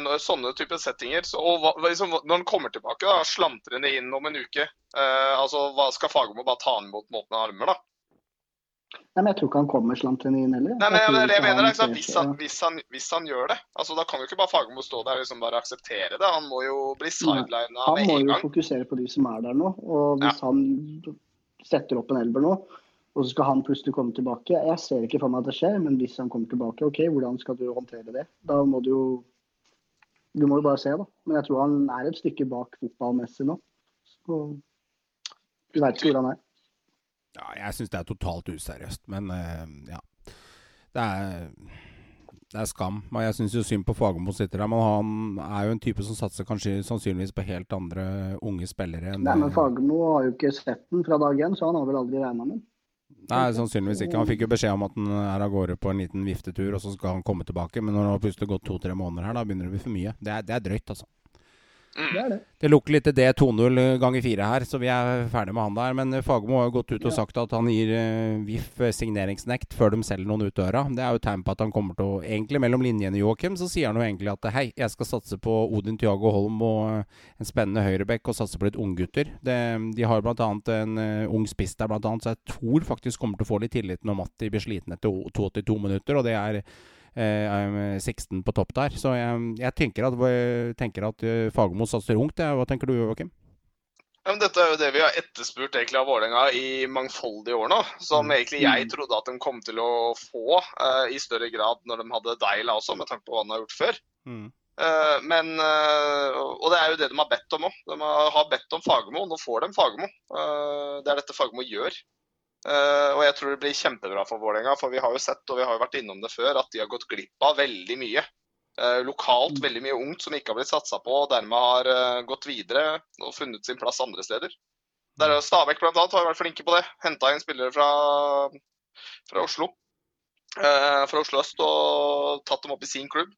Når sånne typer settinger så, og liksom, Når han kommer tilbake, da, slantrende inn om en uke eh, altså, hva Skal Fagermo bare ta han imot med åpne armer, da? Nei, men Jeg tror ikke han kommer slantrende inn heller. Nei, men jeg, jeg, mener liksom, hvis, han, hvis, han, hvis, han, gjør det altså Da kan jo ikke bare Fagermo stå der og liksom bare akseptere det. Han må jo bli sidelina med en gang. Han må jo fokusere på de som er der nå. Og hvis ja. han setter opp en elver nå, og så skal han plutselig komme tilbake. Jeg ser ikke for meg at det skjer, men hvis han kommer tilbake, ok, hvordan skal du håndtere det? Da må du jo Du må jo bare se, da. Men jeg tror han er et stykke bak fotballmessig nå. Så du veit ikke hvor han er. Ja, jeg syns det er totalt useriøst, men uh, ja. Det er det er skam. Men jeg syns jo synd på Fagermo sitter der. Men han er jo en type som satser kanskje sannsynligvis på helt andre unge spillere. Enn Nei, men Fagermo har jo ikke sett den fra dag én, så han har vel aldri regna med den. Nei, sannsynligvis ikke. Han fikk jo beskjed om at han er av gårde på en liten viftetur, og så skal han komme tilbake. Men når det har plutselig gått to-tre måneder her, da begynner det å bli for mye. Det er, det er drøyt, altså. Det er det. Det lukter litt det 2-0 ganger fire her, så vi er ferdig med han der. Men Fagermo har jo gått ut og sagt at han gir uh, VIF signeringsnekt før de selger noen ut døra. Det er jo tegn på at han kommer til å Egentlig mellom linjene, Joakim, så sier han jo egentlig at hei, jeg skal satse på Odin Tiago Holm og uh, en spennende høyrebekk og satse på litt unggutter. De har bl.a. en uh, ung spiss der, blant annet, så jeg tror faktisk kommer til å få litt tillit når Matti blir sliten etter 82 minutter, og det er eh, Sixten på topp der. Så jeg, jeg tenker at, tenker at eh, Fagermo satser ungt. Hva tenker du, Joakim? Ja, dette er jo det vi har etterspurt egentlig av Vålerenga i mangfoldige år nå. Som mm. egentlig jeg trodde at de kom til å få uh, i større grad når de hadde Deila også, med tanke på hva de har gjort før. Mm. Uh, men, uh, Og det er jo det de har bedt om òg. De har bedt om Fagermo, nå får de Fagermo. det er dette Fagermo gjør. Uh, og jeg tror det blir kjempebra for Vålerenga, for vi har jo sett og vi har jo vært innom det før, at de har gått glipp av veldig mye. Uh, lokalt mm. veldig mye ungt som ikke har blitt satsa på, og dermed har uh, gått videre og funnet sin plass andre steder. Der er Stabæk bl.a. har vært flinke på det. Henta inn spillere fra, fra Oslo. fra Oslo øst og tatt dem opp i sin klubb.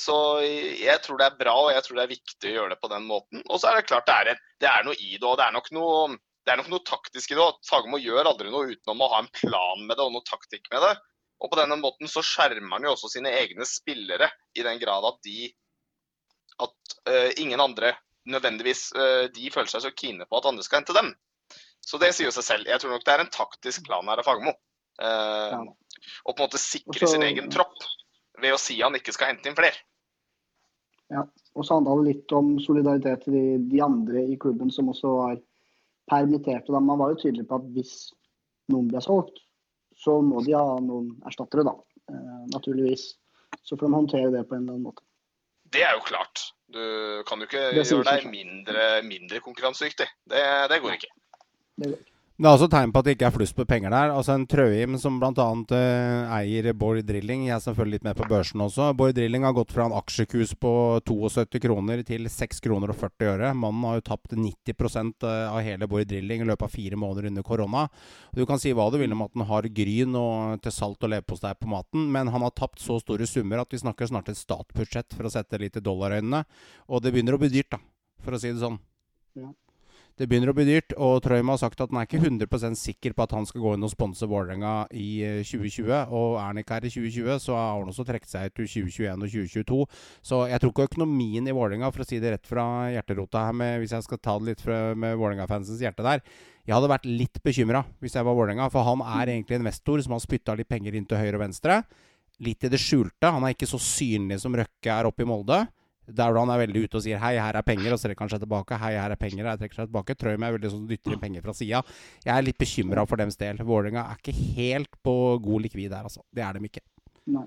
Så jeg tror det er bra og jeg tror det er viktig å gjøre det på den måten. Og så er det klart det er, en, det er noe i det, og det er nok noe det er nok noe taktisk i det. at Fagermo gjør aldri noe utenom å ha en plan med det og noe taktikk med det. Og på denne måten så skjermer han jo også sine egne spillere, i den grad at de At uh, ingen andre nødvendigvis uh, de føler seg så kine på at andre skal hente dem. Så det sier jo seg selv. Jeg tror nok det er en taktisk plan her av Fagermo. Uh, ja. Og på en måte sikre Også, sin egen tropp ved å si han ikke skal hente inn flere. Ja, og så handla det litt om solidaritet til de, de, andre i klubben som også var permitterte. Man var jo tydelig på at hvis noen ble solgt, så må de ha noen erstattere, da. Uh, naturligvis. Så får de håndtere det på en eller annen måte. Det er jo klart. Du kan jo ikke gjøre deg mindre, mindre konkurransedyktig. Det, det går ikke. Det går ikke. Det er også tegn på at det ikke er flust på penger der. Altså En Trøim som bl.a. Uh, eier Bård Drilling, jeg er selvfølgelig litt med på børsen også. Bård Drilling har gått fra en aksjekurs på 72 kroner til 6 kroner og 40 øre. Mannen har jo tapt 90 eh, av hele Bård Drilling i løpet av fire måneder under korona. Du kan si hva du vil om at han har gryn og til salt og leverpostei på maten, men han har tapt så store summer at vi snakker snart et statsbudsjett for å sette litt i dollarøynene. Og det begynner å bli dyrt, da, for å si det sånn. Ja. Det begynner å bli dyrt, og Trøim har sagt at han er ikke 100% sikker på at han skal gå inn og sponse Vålerenga i 2020. Eh, og er han ikke her i 2020, så har han også trukket seg ut til 2021 og 2022. Så jeg tror ikke økonomien i Vålerenga, for å si det rett fra hjerterota her, med, hvis jeg skal ta det litt fra, med Vålerenga-fansens hjerte der Jeg hadde vært litt bekymra hvis jeg var Vålerenga, for han er egentlig investor som har spytta litt penger inn til høyre og venstre. Litt i det skjulte. Han er ikke så synlig som Røkke er oppe i Molde. Der han er veldig ute og sier 'hei, her er penger', og så trekker han seg tilbake. 'Hei, her er penger', og trekker seg tilbake. Trøim er veldig sånn dytter inn penger fra sida. Jeg er litt bekymra for dems del. Vålerenga er ikke helt på god likvid der, altså. Det er dem ikke. Nei.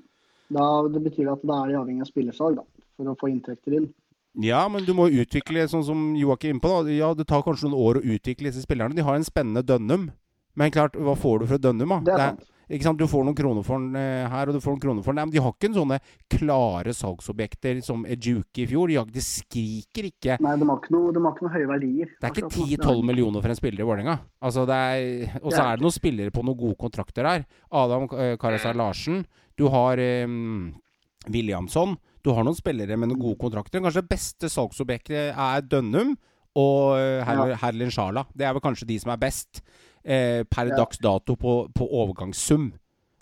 Da, det betyr at da er de avhengig av spillersalg, da, for å få inntekter inn. Ja, men du må utvikle, sånn som Joakim er på. da. Ja, Det tar kanskje noen år å utvikle disse spillerne. De har en spennende Dønnum. Men klart, hva får du fra Dønnum, da? Det er sant. Det sant? Du får noen kroner for den eh, her, og du får noen kroner for den Nei, men De har ikke en sånne klare salgsobjekter som Ejuke i fjor. De, skriker ikke Nei, de har ikke, noe, de har ikke noe høye verdier. Det er ikke 10-12 millioner for en spiller i Vålerenga. Altså, og så er det noen spillere på noen gode kontrakter her. Adam uh, Karasar Larsen. Du har um, Williamson. Du har noen spillere med noen gode kontrakter. Kanskje det beste salgsobjektet er Dønnum og Herlin Sjala. Det er vel kanskje de som er best eh, per ja. dags dato på, på, overgangssum.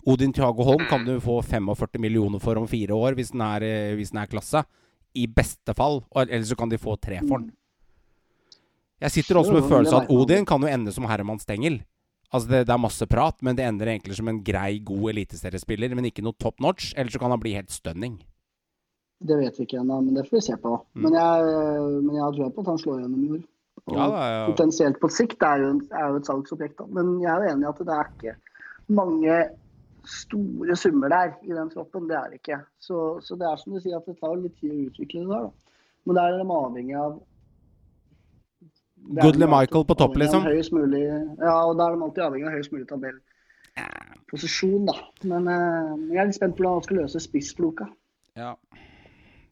Odin Thiago Holm kan du få 45 millioner for om fire år hvis den er, eh, hvis den er klasse. I beste fall. Eller så kan de få tre for den. Jeg sitter også med følelsen at Odin kan jo ende som Herman Stengel. Altså det, det, er masse prat, men det ender egentlig som en grei, god eliteseriespiller. Men ikke noe top notch. Eller så kan han bli helt stunning. Det vet vi ikke ennå, men det får vi se på. Mm. Men, jeg, men jeg tror på at han slår gjennom i år. Og ja, ja. potensielt på sikt er jo, er jo et salgsobjekt. Da. Men jeg er jo enig i at det er ikke mange store summer der i den troppen. Det er det ikke. Så, så, det er som du sier at det tar litt tid å utvikle det der. Da. Men det er de avhengig av Goodley Michael på topp, liksom? Mulig, ja, og da er de alltid avhengig av høyest mulig tabellposisjon, da. Men uh, jeg er litt spent på hvordan han skal løse spissfloka. Ja.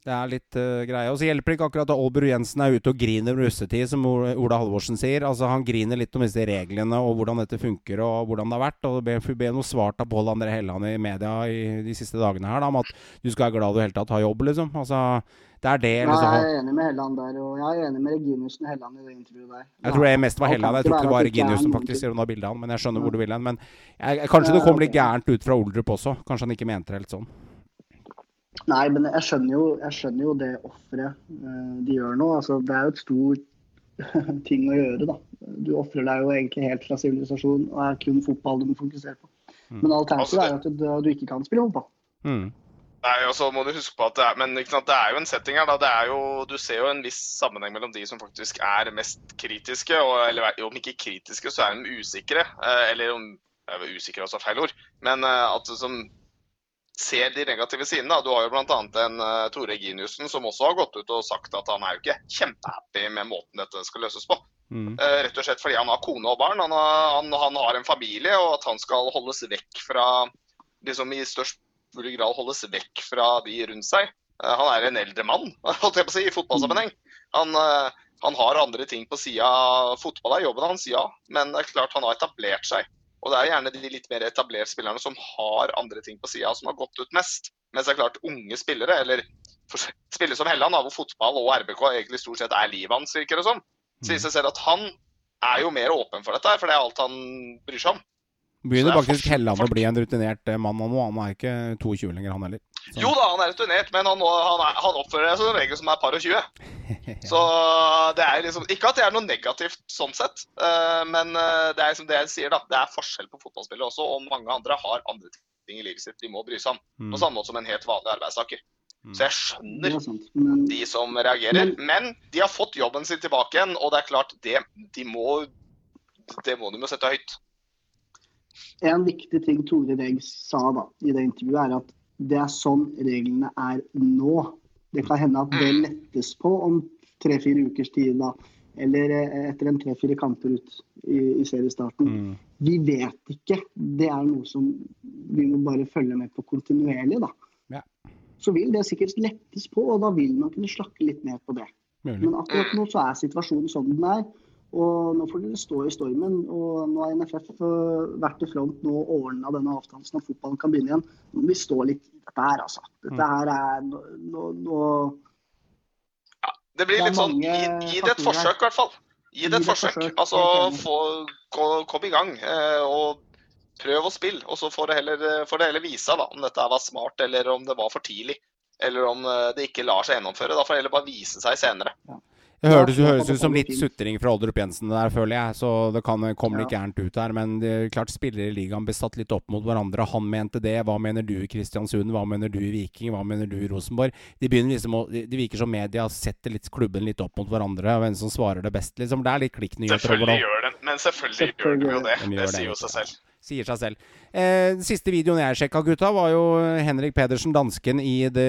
Det er litt uh, greie. Og så hjelper det ikke akkurat at Aalbru Jensen er ute og griner om russetid, som Ola Halvorsen sier. Altså Han griner litt om disse reglene og hvordan dette funker og hvordan det har vært. Og det ble, ble noe svart av Pål André Helland i media i de siste dagene her da, om at du skal være glad du i hele tatt har jobb, liksom. Altså det er det liksom. Jeg er enig med Helland der, og jeg er enig med Reginiussen Helland i det intervjuet der. Jeg tror det mest var Helland. Jeg tror ikke det var Reginiussen faktisk, selv om har bilde av han. Men jeg skjønner hvor du vil hen. Men jeg, kanskje det kom litt gærent ut fra Oldrup også. Kanskje han ikke mente det helt sånn. Nei, men jeg skjønner jo, jeg skjønner jo det offeret uh, de gjør nå. Altså, det er jo et stort ting å gjøre, da. Du ofrer deg jo egentlig helt fra sivilisasjon og er kun fotball du må fokusere på. Mm. Men alternativet altså, er jo at du, du, ikke kan spille fotball. Mm. Nei, og så må du huske på at det er, men sant, det er jo en setting her. da, det er jo, Du ser jo en viss sammenheng mellom de som faktisk er mest kritiske, og eller om ikke kritiske, så er de usikre. Eh, eller om jeg er feil ord. Men eh, at som ser de negative sidene. Du har jo bl.a. en uh, Tore Giniussen som også har gått ut og sagt at han er jo ikke kjempehappy med måten dette skal løses på. Mm. Uh, rett og slett fordi han har kone og barn, han har, han, han har, en familie, og at han skal holdes vekk fra liksom i størst mulig grad holdes vekk fra de rundt seg. Uh, han er en eldre mann, holdt jeg på å si, i fotballsammenheng. Han, han har andre ting på sida. Fotball er jobben hans, ja, men det er klart han har etablert seg. Og det er gjerne de litt mer etablerte spillerne som har andre ting på sida, som har gått ut mest. Mens det er klart unge spillere, eller spillere som Helland, hvor fotball og RBK egentlig stort sett er livet hans, virker det som, så viser det seg at han er jo mer åpen for dette, for det er alt han bryr seg om. Begynner faktisk Helland å bli en rutinert eh, mann nå. Han er ikke 22 lenger, han heller. Så. Jo da, han er rutinert, men han, han, er, han oppfører seg som en regel som er par og 20. Så det er liksom Ikke at det er noe negativt sånn sett, uh, men det er liksom det jeg sier, da. Det er forskjell på fotballspillere også, og mange andre har andre ting i livet sitt de må bry seg om. Mm. På samme måte som en helt vanlig arbeidstaker. Mm. Så jeg skjønner men, de som reagerer. Men, men, de har fått jobben sin tilbake igjen, og det er klart, det, de må, det må de jo sette høyt. En viktig ting Tore Reg sa da, i det intervjuet, er at det er sånn reglene er nå. Det kan hende at det mm. lettes på om tre-fire ukers tid, da, eller eh, etter en tre-fire kamper ut i, i seriestarten. Mm. Vi vet ikke. Det er noe som vi må bare følge med på kontinuerlig. da. Ja. Så vil det sikkert lettes på, og da vil man kunne slakke litt mer på det. Mulig. Men akkurat nå så er situasjonen som den er. Og nå får dere stå i stormen. Og nå har NFF eh, vært i front nå og ordna denne avtalen sånn at fotballen kan begynne igjen. Nå må vi stå litt i dette her, altså. Dette mm. her er nå, nå ja, Det blir litt sånn Gi, gi det et forsøk, i hvert fall. Gi det et forsøk. Altså, få, kom i gang. Eh, og prøv å spille. Og så får det heller, får det heller vise da, om dette var smart, eller om det var for tidlig. Eller om eh, det ikke lar seg gjennomføre. Da får det heller bare vise seg senere. Ja. Det høres, høres ut som litt sutring fra Oldrup Jensen der, føler jeg. Så det kan komme litt gærent ut der. Men det er klart spillere i ligaen blir satt litt opp mot hverandre. Han mente det. Hva mener du i Kristiansund? Hva mener du i Viking? Hva mener du i Rosenborg? De begynner liksom å, de virker som media setter litt klubben litt opp mot hverandre. Hvem som svarer det best, liksom. Det er litt klikknyheter. Selvfølgelig gjør det men selvfølgelig gjør de jo det. De det sier jo seg selv sier seg selv. Eh, siste videoen jeg sjekka, gutta, var jo Henrik Pedersen, dansken i det,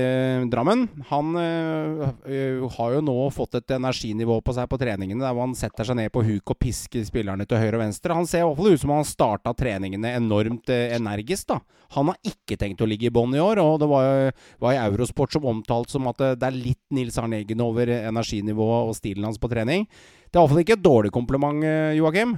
Drammen. Han eh, har jo nå fått et energinivå på seg på treningene der han setter seg ned på huk og pisker spillerne til høyre og venstre. Han ser i hvert fall ut som han starta treningene enormt eh, energisk. da. Han har ikke tenkt å ligge i bånn i år, og det var, var i Eurosport som omtalt som at det er litt Nils Arne Eggen over energinivået og stilen hans på trening. Det er iallfall ikke et dårlig kompliment, Joakim?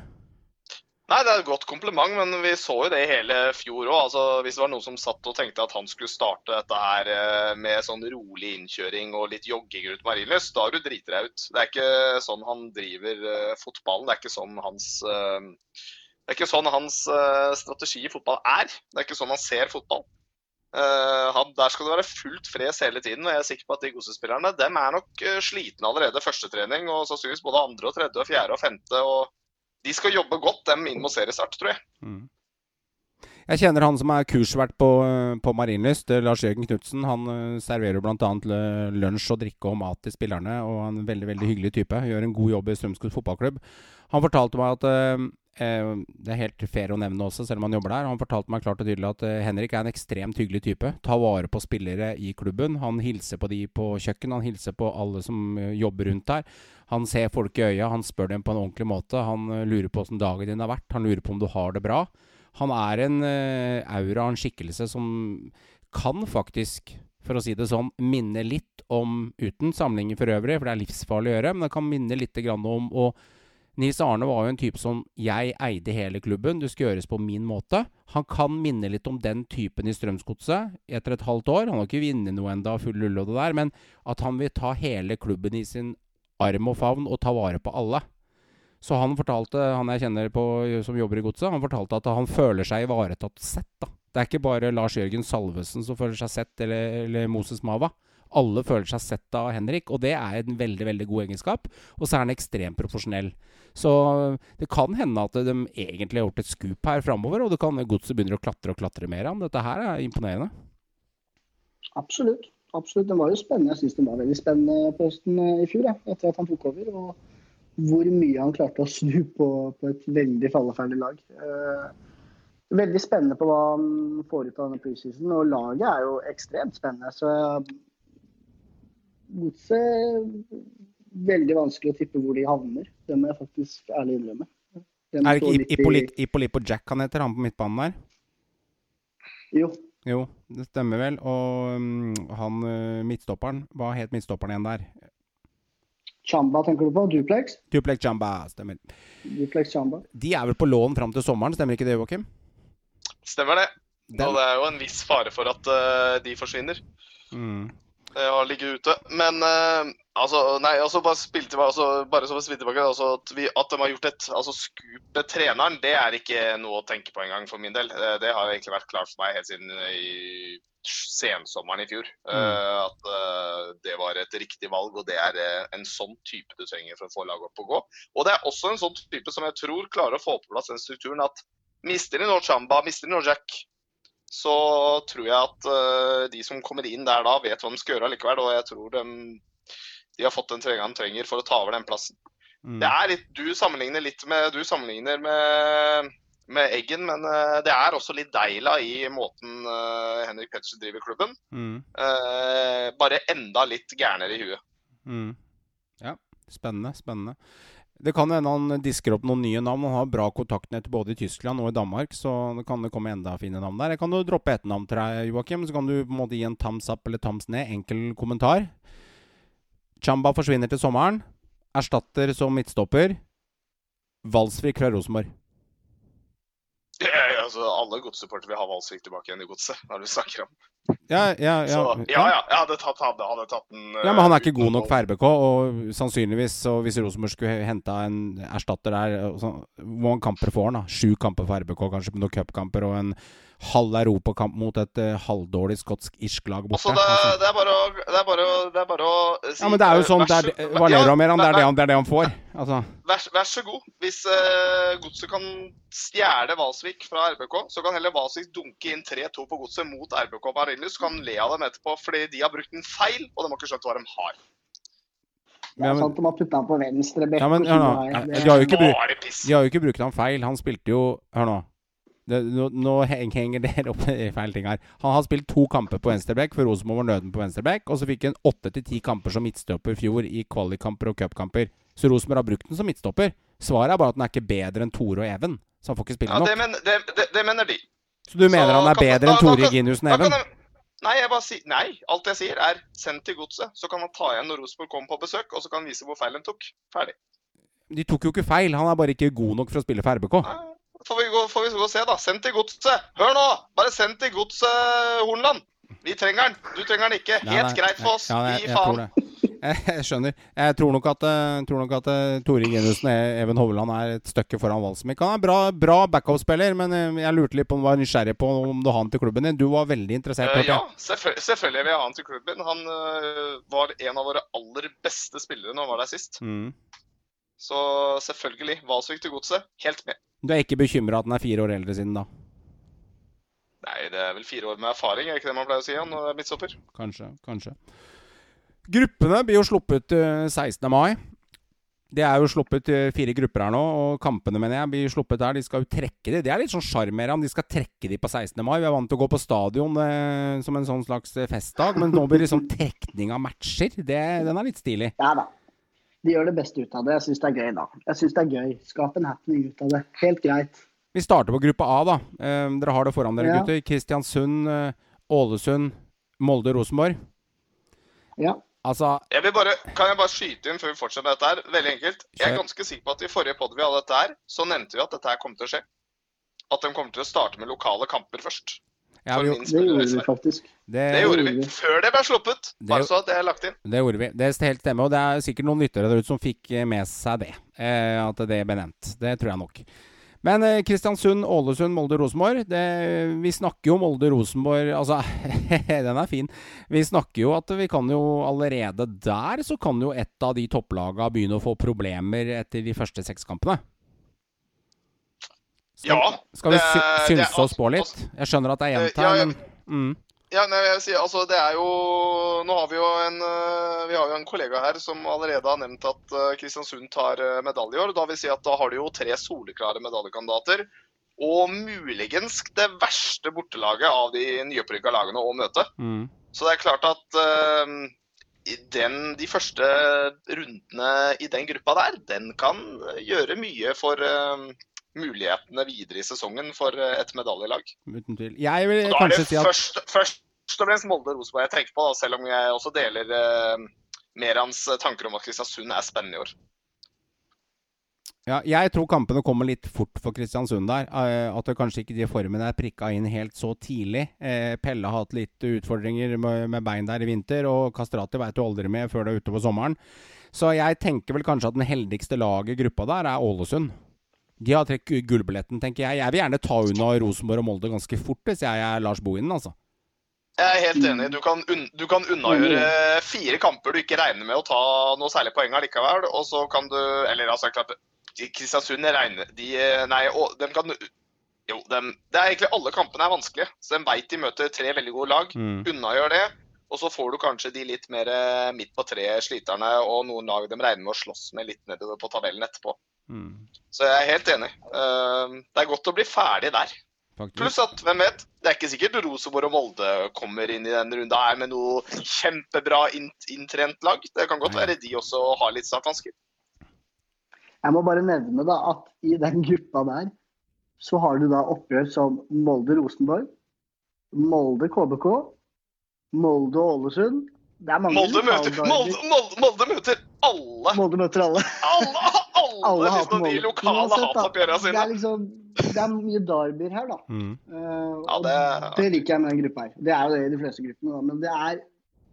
Nei, det er et godt kompliment, men vi så jo det i hele fjor òg. Altså, hvis det var noen som satt og tenkte at han skulle starte dette her eh, med sånn rolig innkjøring og litt jogging rundt Marienlyst, da har du driti deg ut. Det er ikke sånn han driver uh, fotballen. Det er ikke sånn hans er ikke sånn hans strategi i fotball er. Det er ikke sånn han ser fotball. Han, der skal det være fullt fres hele tiden. og Jeg er sikker på at de Gosse-spillerne dem er nok slitne allerede første trening, og sannsynligvis både andre, og tredje, og fjerde og femte. og de skal jobbe godt, dem inn mot seriestart, tror jeg. Mm. Jeg kjenner han som er kursvert på, på Marienlyst, Lars Jørgen Knutsen. Han uh, serverer bl.a. lunsj og drikke og mat til spillerne, og er en veldig veldig hyggelig type. Gjør en god jobb i Strømsgodt fotballklubb. Han fortalte meg at Eh, det er helt fair å nevne også, selv om han jobber der. Han fortalte meg klart og tydelig at eh, Henrik er en ekstremt hyggelig type. Tar vare på spillere i klubben. Han hilser på de på kjøkken, han hilser på alle som eh, jobber rundt der. Han ser folk i øya, han spør dem på en ordentlig måte. Han lurer på åssen dagen din har vært, han lurer på om du har det bra. Han er en aura, en skikkelse, som kan faktisk for å si det sånn, minne litt om, uten sammenligning for øvrig, for det er livsfarlig å gjøre, men det kan minne litt om å Nils Arne var jo en type som jeg eide hele klubben. Det skulle gjøres på min måte. Han kan minne litt om den typen i Strømsgodset etter et halvt år. Han har ikke vunnet noe enda, full lull og det der, men at han vil ta hele klubben i sin arm og favn og ta vare på alle. Så han fortalte, han jeg kjenner på som jobber i Godset, han fortalte at han føler seg ivaretatt sett. da. Det er ikke bare Lars Jørgen Salvesen som føler seg sett, eller, eller Moses Mava alle føler seg sett av Henrik, og det er en veldig veldig god egenskap. Og så er han ekstremt profesjonell. Så det kan hende at de egentlig har gjort et skup her framover, og det kan godset begynner å klatre og klatre mer. Dette her er imponerende. Absolutt. Absolutt. Den var jo spennende. Jeg syns den var veldig spennende på høsten eh, i fjor, ja, etter at han tok over. Og hvor mye han klarte å snu på, på et veldig falleferdig lag. Eh, veldig spennende på hva han får ut av denne preseason. Og laget er jo ekstremt spennende. Så Godset veldig vanskelig å tippe hvor de havner. Det må jeg faktisk ærlig innrømme. Er det ikke Ippolipo Jack han heter, han på midtbanen der? Jo. Jo, det stemmer vel. Og um, han uh, midtstopperen, hva het midtstopperen igjen der? Chamba tenker du på? Duplex? Duplex Chamba, stemmer. Duplex Chamba. De er vel på lån fram til sommeren, stemmer ikke det, Joakim? Stemmer det. Den... Og det er jo en viss fare for at uh, de forsvinner. Mm. Jeg har ligget ute. Men uh, altså, nei, altså bare spilte altså, bare så tilbake, altså, at, vi, at de har gjort et altså Skup treneren, det er ikke noe å tenke på engang for min del. Det, det har egentlig vært klart for meg helt siden i sensommeren i fjor. Mm. Uh, at uh, det var et riktig valg, og det er en sånn type du trenger for å få laget opp å gå. Og det er også en sånn type som jeg tror klarer å få på plass den strukturen at mister de nå Chamba, mister de nå Jack, så tror jeg at uh, de som kommer inn der da, vet hva de skal gjøre likevel. Og jeg tror de, de har fått den treninga de trenger for å ta over den plassen. Mm. Det er litt, Du sammenligner litt med, du sammenligner med, med Eggen, men uh, det er også litt Deila i måten uh, Henrik Pettersen driver klubben. Mm. bare enda litt gærnere i huet. Mm. Ja, spennende. Spennende. Det kan hende han disker opp noen nye navn. Han har bra kontaktnett både i Tyskland og i Danmark, så det kan det komme enda fine navn der. Jeg kan jo droppe ett navn til deg, Joakim, så kan du på en måte gi en thumbs up eller thumbs ned. Enkel kommentar. Chamba forsvinner til sommeren. Erstatter som midtstopper. Valsvik fra Rosenborg. Ja, altså, alle godssupportere vil ha Valsvik tilbake igjen i godset, når du snakker om ja, ja, ja. Så, ja, ja, jeg hadde tatt, hadde, hadde tatt den Ja, Men han er ikke god nok for RBK, og sannsynligvis, så hvis Rosenborg skulle henta en erstatter der Hvor mange kamper får han, da? Sju kamper for RBK, kanskje, med noen cupkamper og en halv europakamp mot et uh, halvdårlig skotsk-irsk lag borte. Altså, det, altså. det, er bare å, det, er bare å, det er bare å si Ja, men det er jo sånn det er, Valero ja, mer, det, er det, han, det er det han får. Altså. Vær, vær, så god. Hvis uh, Godset kan stjele Valsvik fra RBK, så kan heller Valsvik dunke inn 3-2 på Godset mot RBK Marienlyst. Så kan le av dem etterpå fordi de har brukt en feil, og de har ikke skjønt hva de har. Det er sant de har putta han på venstre bekk. Ja, men, hør nå. De har jo ikke brukt han feil. Han spilte jo Hør nå. Det, nå, nå, henger dere opp i feil ting her. Han har spilt to kamper på venstreback for Rosenborg var nøden på venstreback. Og så fikk han åtte til ti kamper som midtstopper i fjor i kvalikkamper og cupkamper. Så Rosenborg har brukt den som midtstopper. Svaret er bare at den er ikke bedre enn Tore og Even. Så han får ikke spille ja, nok. Det, men, det, det, det, mener de. Så du mener så, han er bedre enn Tore og Even? Nei, jeg bare si, nei, alt jeg sier er send til godset. Så kan han ta igjen når Rosenborg kommer på besøk, og så kan han vise hvor feil han tok. Ferdig. De tok jo ikke feil. Han er bare ikke god nok for å spille for RBK. Nei får vi, gå, får vi gå og se, da. Send til godset. Hør nå! Bare send til godset, Hornland. Vi trenger den. Du trenger den ikke. Helt nei, greit for oss. Ja, nei, Gi faen. Jeg, skjønner. Jeg tror nok at, eh, tror nok at uh, Tore Genussen Even Hovland er et stykke foran Valsmik. Han er bra, bra backup-spiller, men uh, jeg lurte litt på om du var nysgjerrig på om du har han til klubben din. Du var veldig interessert? Uh, ja, selvfølgelig, selvfølgelig vil jeg ha han til klubben. Han var en av våre aller beste spillere når han var der sist. Mm. Så selvfølgelig. Valsvik til godset. Helt med. Du er ikke bekymra at den er fire år eldre siden da? Nei, det er vel fire år med erfaring, er ikke det man pleier å si når det er midtstopper? Kanskje, kanskje. Gruppene blir jo sluppet 16. Eh, mai. Det er jo sluppet eh, fire grupper her nå, og kampene mener jeg blir sluppet der. De skal jo trekke de. Det er litt sånn sjarm med De skal trekke de på 16. mai. Vi er vant til å gå på stadion eh, som en sånn slags eh, festdag, men nå blir det sånn trekning av matcher. Det, den er litt stilig. Ja da de gjør det beste ut av det. Jeg syns det er gøy, da. Jeg synes det er gøy. Skap en happening ut av det. Helt greit. Vi starter på gruppe A, da. Eh, dere har det foran dere, ja. gutter. Kristiansund, eh, Ålesund, Molde, Rosenborg. Ja. Altså jeg vil bare, Kan jeg bare skyte inn før vi fortsetter med dette her? Veldig enkelt. Jeg er ganske sikker på at i forrige podd vi hadde dette her, så nevnte vi at dette her kom til å skje. At de kommer til å starte med lokale kamper først. Ja, vi, det gjorde vi faktisk. Det, det gjorde vi. Før det ble sluppet. Bare så det er lagt inn. Det gjorde vi. Det er helt stemmer. Og det er sikkert noen lyttere der ute som fikk eh, med seg det. Eh, at det ble nevnt. Det tror jeg nok. Men eh, Kristiansund, Ålesund, Molde, Rosenborg. Vi snakker jo Molde-Rosenborg Altså, den er fin. Vi snakker jo at vi kan jo allerede der så kan jo et av de topplagene begynne å få problemer etter de første seks kampene. Skal, ja, skal vi sy synse oss på litt? Jeg skjønner at det er gjenta, her, ja, men mm. Ja, nei, jeg sier, altså det er jo Nå har vi jo en eh, Vi har jo en kollega her som allerede har nevnt at uh, Kristiansund tar uh, medalje i år. Da vil si at da har de jo tre soleklare medaljekandidater. Og muligens det verste bortelaget av de nyopprykka lagene å møte. Mm. Så det er klart at uh, den, de første rundene i den gruppa der, den kan gjøre mye for mulighetene videre i sesongen for eh, et medaljelag. Uten tvil. Jeg vil kanskje si at først, først, og fremst Molde og Rosenborg jeg tenker på, da, selv om jeg også deler uh, Merans tanker om at Kristiansund er spennende i år. Ja, jeg tror kampene kommer litt fort for Kristiansund der. Eh, at det kanskje ikke de formene er prikka inn helt så tidlig. Eh, Pelle har hatt litt utfordringer med, bein der i vinter, og Kastrati veit du aldri med før det er ute på sommeren. Så jeg tenker vel kanskje at den heldigste laget i gruppa der er Ålesund. De har trukket gullbilletten, tenker jeg. Jeg vil gjerne ta unna Rosenborg og Molde ganske fort hvis jeg er Lars Bohinen, altså. Jeg er helt enig. Du kan, un du kan unnagjøre fire kamper du ikke regner med å ta noe særlig poeng allikevel. Og så kan du Eller altså, klart Kristiansund regner de Nei, de kan Jo, de, det er egentlig alle kampene er vanskelige. Så de veit de møter tre veldig gode lag. Mm. Unnagjør det. Og så får du kanskje de litt mer eh, midt på treet-sliterne og noen lag de regner med å slåss med litt nedover på tabellen etterpå. Mm. Så jeg er helt enig. Uh, det er godt å bli ferdig der. Faktisk. Pluss at, hvem vet, det er ikke sikkert Rosenborg og Molde kommer inn i den runda her med noe kjempebra inntrent lag. Det kan godt være de også har litt startvansker. Jeg må bare nevne da at i den gruppa der så har du da oppgjør som Molde-Rosenborg, Molde-KBK, Molde-Ålesund. Molde Molde, Molde, Molde møter alle! Molde møter alle. alle, alle, alle liksom, de lokale hatoppgjørene sine. Det er, liksom, det er mye derbyer her, da. Mm. Uh, ja, det... det... liker jeg med den gruppa her. Det er jo det i de fleste gruppene, da. Men det er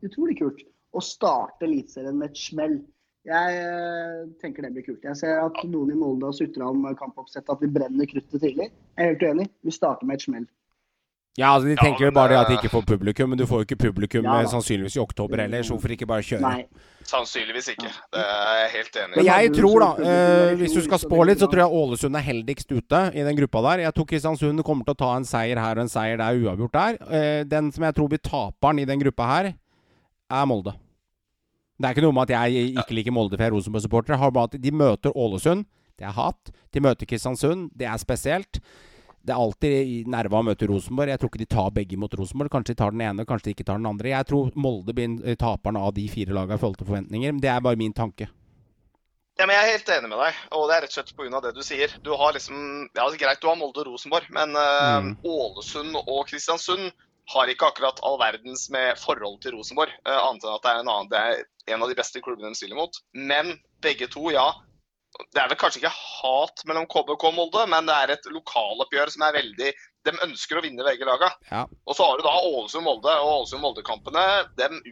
utrolig kult å starte Eliteserien med et smell. Jeg uh, tenker det blir kult. Jeg ser at noen i Molde har sutra om kampoppsett, at vi brenner kruttet tidlig. Jeg er helt uenig. Vi starter med et smell. Ja, altså De tenker jo ja, bare det at de ikke får publikum, men du får jo ikke publikum ja, sannsynligvis i oktober heller. Så hvorfor ikke bare kjøre? Nei. Sannsynligvis ikke. Det er jeg helt enig i. Men jeg tror, da, eh, hvis du skal spå litt, så tror jeg Ålesund er heldigst ute i den gruppa der. Jeg tror Kristiansund kommer til å ta en seier her og en seier der, uavgjort der. Eh, den som jeg tror blir taperen i den gruppa her, er Molde. Det er ikke noe med at jeg ikke liker Molde, for jeg er Rosenborg-supporter. De møter Ålesund. Det er hat. De møter Kristiansund. Det er spesielt. Det er alltid nerva å møte Rosenborg. Jeg tror ikke de tar begge mot Rosenborg. Kanskje de tar den ene, kanskje de ikke tar den andre. Jeg tror Molde blir eh, taperen av de fire lagene i forhold til forventninger. Men det er bare min tanke. Ja, men Jeg er helt enig med deg, og det er rett og slett pga. det du sier. Du har liksom, ja, det er Greit du har Molde og Rosenborg, men uh, mm. Ålesund og Kristiansund har ikke akkurat all verdens med forhold til Rosenborg. Uh, annet enn at det er, en annen, det er en av de beste klubbene de stiller mot. Men begge to, ja, det er vel kanskje ikke hat mellom KBK og Molde, men det er et lokaloppgjør som er veldig De ønsker å vinne begge lagene. Ja. Og så har du da Ålesund-Molde og Ålesund-Molde-kampene.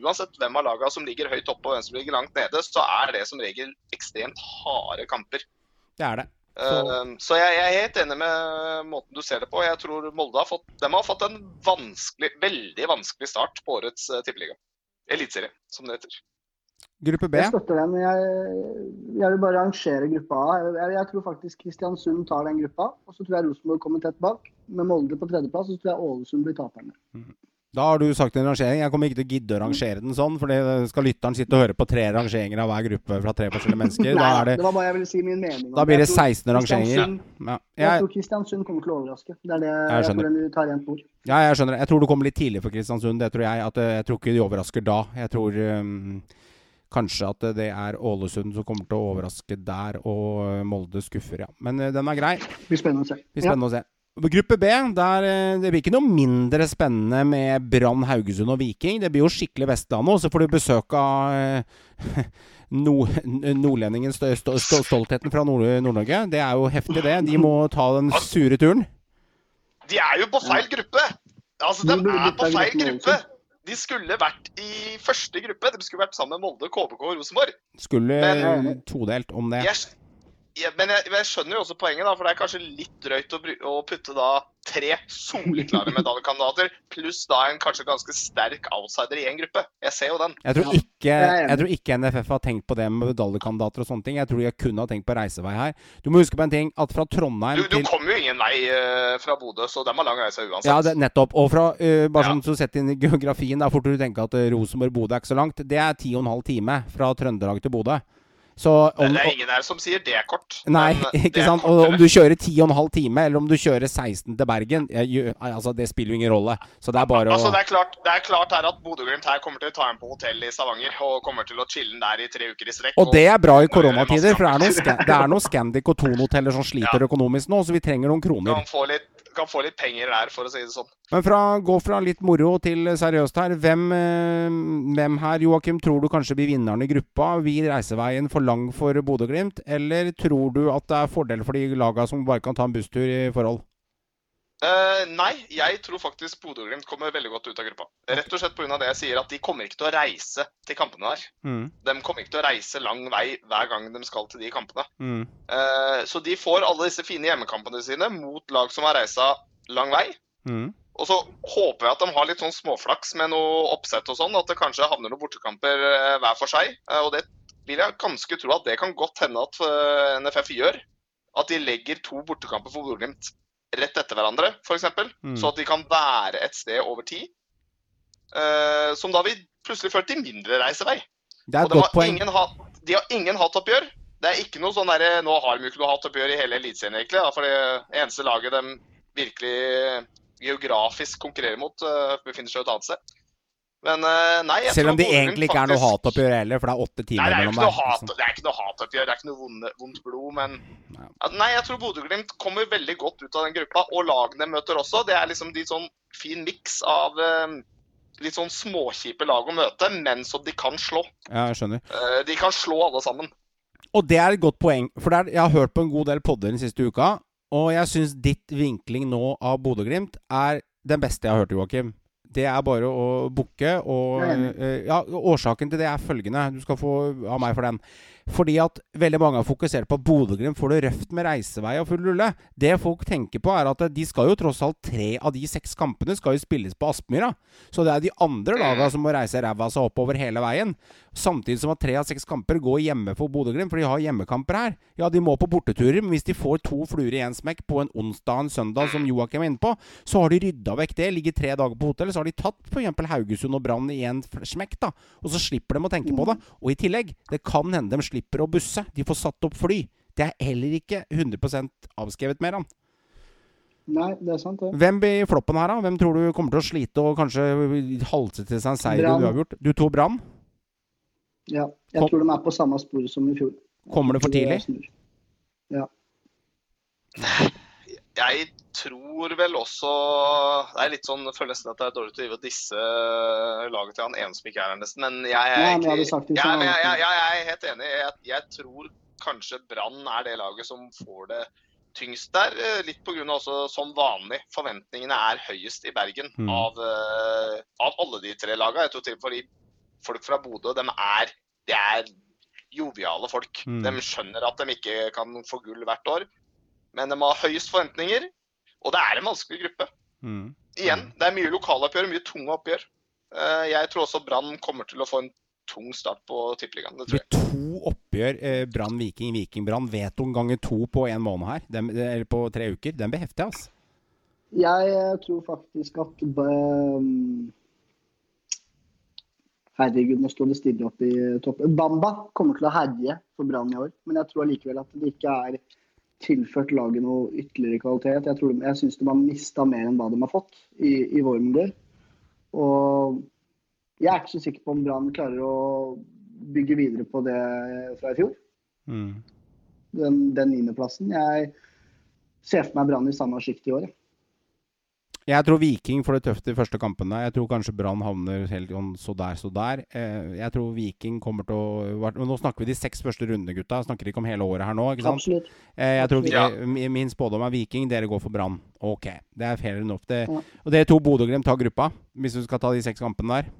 Uansett hvem av lagene som ligger høyt oppe og hvem som ligger langt nede, så er det som regel ekstremt harde kamper. Det er det. Så, uh, så jeg, jeg, er helt enig med måten du ser det på. Jeg tror Molde har fått, de har fått en vanskelig, veldig vanskelig start på årets uh, tippeliga. Eliteserie, som det heter. Gruppe B? Jeg støtter den. Jeg, jeg vil bare rangere gruppa A. Jeg, jeg, tror faktisk Kristiansund tar den gruppa. Og så tror jeg Rosenborg kommer tett bak. Med Molde på tredjeplass, og så tror jeg Ålesund blir taperne. Mhm. Da har du sagt en rangering. Jeg kommer ikke til å gidde å rangere den sånn. For det skal lytteren sitte og høre på tre rangeringer av hver gruppe fra tre forskjellige mennesker. Nei, det, det, var bare jeg ville si min mening. Da blir det 16 rangeringer. Ja. Jeg, jeg, tror Kristiansund kommer til å overraske. Det er det jeg, jeg tror den tar igjen bord. Ja, jeg skjønner. Jeg tror du kommer litt tidlig for Kristiansund. Det tror jeg. At, jeg tror ikke de overrasker da. Jeg tror um, Kanskje at det er Ålesund som kommer til å overraske der, og Molde skuffer, ja. Men uh, den er grei. Det blir spennende å se. Blir spennende ja. å se. Gruppe B, der eh, det blir ikke noe mindre spennende med Brann, Haugesund og Viking. Det blir jo skikkelig Vestlandet, og så får du besøk av uh, nordlendingen, stol, st st stoltheten fra Nord-Norge. Det er jo heftig, det. De må ta den sure turen. De er jo på feil gruppe! Altså, de er på feil gruppe! De skulle vært i første gruppe. De skulle vært sammen med Molde, KBK og Rosenborg. Skulle men, todelt om det. Jeg, ja, men jeg, jeg, skjønner jo også poenget, da, for det er kanskje litt drøyt å, å putte da tre soleklare medaljekandidater pluss da en kanskje ganske sterk outsider i én gruppe. Jeg ser jo den. Jeg tror, ikke, jeg tror ikke NFF har tenkt på det med medaljekandidater og sånne ting. Jeg tror de kun har tenkt på reisevei her. Du må huske på en ting, at fra Trondheim Du, du kommer jo ingen vei uh, fra Bodø, så de har lang reise uansett. Ja, det, nettopp. Og fra, uh, bare ja. sånn så sett inn i geografien, da fort du tenker at uh, Rosenborg-Bodø er ikke så langt. Det er ti og en halv time fra Trøndelag til Bodø. Om, det er ingen her som sier det er kort. Nei, ikke sant. Og om du kjører 10,5 time, eller om du kjører 16 til Bergen, jeg, altså, det spiller jo ingen rolle. Så det er bare altså, det er, klart, det er klart her at Bodø-Glimt her kommer til å ta en på hotell i Stavanger og kommer til å chille der i tre uker i strekk. Og, og det er bra i koronatider, for det er noen, det er noen Scandic og Thon-hoteller som sliter ja. økonomisk nå, så vi trenger noen kroner. Kan få litt kan få litt penger der, for å si det sånn. Men fra gå fra litt moro til seriøst her. Hvem, eh, hvem her, Joakim, tror du kanskje blir vinneren i gruppa? Vi reiseveien for lang for Bodø-Glimt? Eller tror du at det er fordel for de laga som bare kan ta en busstur i forhold? Uh, nei, jeg tror faktisk Bodø-Glimt kommer veldig godt ut av gruppa. Rett og slett pga. det jeg sier, at de kommer ikke til å reise til kampene der. Mm. De kommer ikke til å reise lang vei hver gang de skal til de kampene. Mm. Uh, så de får alle disse fine hjemmekampene sine mot lag som har reisa lang vei. Mm. Og så håper jeg at de har litt sånn småflaks med noe oppsett og sånn, at det kanskje havner noen bortekamper uh, hver for seg. og det vil jeg ganske tro at det kan godt hende at NFF gjør. At de legger to bortekamper for Bodø-Glimt rett etter hverandre, f.eks. Mm. Så at de kan være et sted over tid. Uh, som da vil plutselig føre til mindre reisevei. Det er et godt poeng. De har ingen hatoppgjør. Det er ikke noe sånn der, Nå har de jo ikke noe hatoppgjør i hele Eliteserien, egentlig. Da, for det eneste laget de virkelig geografisk konkurrerer mot, uh, befinner seg et annet sted. Men uh, nei Selv om det egentlig ikke er noe hatoppgjør heller, for det er åtte timer mellom der. Hat, det er ikke noe hatoppgjør, det er ikke noe vondt, vondt blod, men. Nei, jeg tror Bodø-Glimt kommer veldig godt ut av den gruppa. Og lagene møter også. Det er liksom de sånn fin miks av uh, litt sånn småkjipe lag å møte, men som de kan slå. Ja, jeg skjønner. Uh, de kan slå alle sammen. Og det er et godt poeng, for er, jeg har hørt på en god del podder den siste uka. Og jeg syns ditt vinkling nå av Bodø-Glimt er den beste jeg har hørt, Joakim. Det er bare å booke. Og uh, ja, årsaken til det er følgende. Du skal få av meg for den. Fordi at veldig mange har fokusert på at Bodø-Glimt får det røft med reisevei og full rulle. Det folk tenker på, er at de skal jo tross alt tre av de seks kampene skal jo spilles på Aspmyra. Så det er de andre lagene som må reise ræva seg oppover hele veien. Samtidig som at tre av seks kamper går hjemme for Bodø-Glimt, for de har hjemmekamper her. Ja, de må på borteturer, men hvis de får to fluer i én smekk på en onsdag og en søndag, som Joakim er inne på, så har de rydda vekk det. Ligger tre dager på hotellet, så har de tatt f.eks. Haugesund og Brann i én smekk, da. Og så slipper de å tenke på det. Og i tillegg, det kan hende de slipper å busse. De får satt opp fly. Det er heller ikke 100% avskrevet mer, han. Nei, det er sant, det. Hvem blir floppen her, da? Hvem tror du kommer til å slite og kanskje halse til seg en seier du har gjort? Du tok Brann? Ja. Jeg Kom. tror de er på samme spor som i fjor. Kommer det for tidlig? Ja. Jeg tror vel også Det er litt sånn, jeg føler nesten at det er dårlig til å disse laget til han ene som ikke er her, nesten. Men jeg er, Nei, jeg, jeg, jeg, jeg, er helt enig. Jeg, tror kanskje Brann er det laget som får det tyngst der. Eh, litt pga. også som vanlig. Forventningene er høyest i Bergen mm. av, uh, av, alle de tre lagene. Jeg tror til fordi folk fra Bodø de er, de er joviale folk. Mm. De skjønner at de ikke kan få gull hvert år, men de har høyest forventninger. Og det er en vanskelig gruppe. Mm. Igjen, det er mye lokaloppgjør, mye tunge oppgjør. Eh, jeg tror også Brann kommer til å få en tung start på Tippeligaen. Det tror jeg. To oppgjør, eh, Brann Viking, Viking Brann. Veto ganger to på en måned her, den, eller på tre uker. Den blir heftig, altså. Jeg tror faktisk at um, Herregud, nå står det stille opp i toppen. Bamba kommer til å herje for Brann i år, men jeg tror allikevel at det ikke er tilført laget noe ytterligere kvalitet. Jeg, tror de, jeg syns de har mista mer enn hva de har fått i, i vår modell. Og jeg er ikke så sikker på om Brann klarer å bygge videre på det fra i fjor. Mm. Den, den niendeplassen. Jeg ser for meg Brann i samme sjikt i år. Jeg tror Viking får det tøft de første kampene. Jeg tror kanskje Brann havner helt så der, så der. Eh, jeg tror Viking kommer til å Nå snakker vi de seks første rundene, gutta. Jeg Snakker ikke om hele året her nå. ikke sant? Absolutt. Eh, jeg tror ja. Min spådom er Viking, dere går for Brann. Ok, det er fair enough. Det, ja. Og dere to Bodø-Glimt tar gruppa, hvis du skal ta de seks kampene der?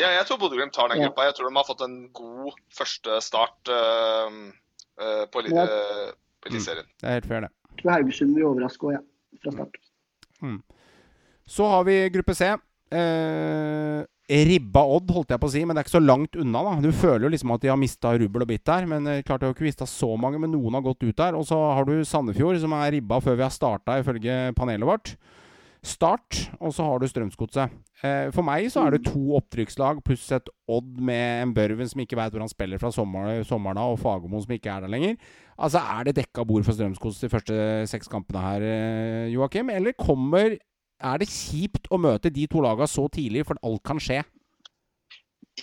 Ja, jeg tror Bodø-Glimt tar den gruppa. Jeg tror de har fått en god første start uh, uh, på Eliteserien. Mm. Det er helt fair, det. Jeg tror Haugesund vil overraske òg, ja. Fra start. Mm. Så har vi gruppe C. Eh, ribba Odd, holdt jeg på å si, men det er ikke så langt unna. da Du føler jo liksom at de har mista rubbel og bitt der. Men eh, klart de har ikke mista så mange, men noen har gått ut der. Og så har du Sandefjord, som er ribba før vi har starta, ifølge panelet vårt. Start, og så har du Strømsgodset. Eh, for meg så er det to opptrykkslag pluss et Odd med en Børven som ikke veit hvor han spiller fra sommeren, sommeren av, og Fagermo som ikke er der lenger. Altså, Er det dekka bord for Strømsgodset de første seks kampene her, eh, Joakim? Eller kommer Er det kjipt å møte de to laga så tidlig, for alt kan skje?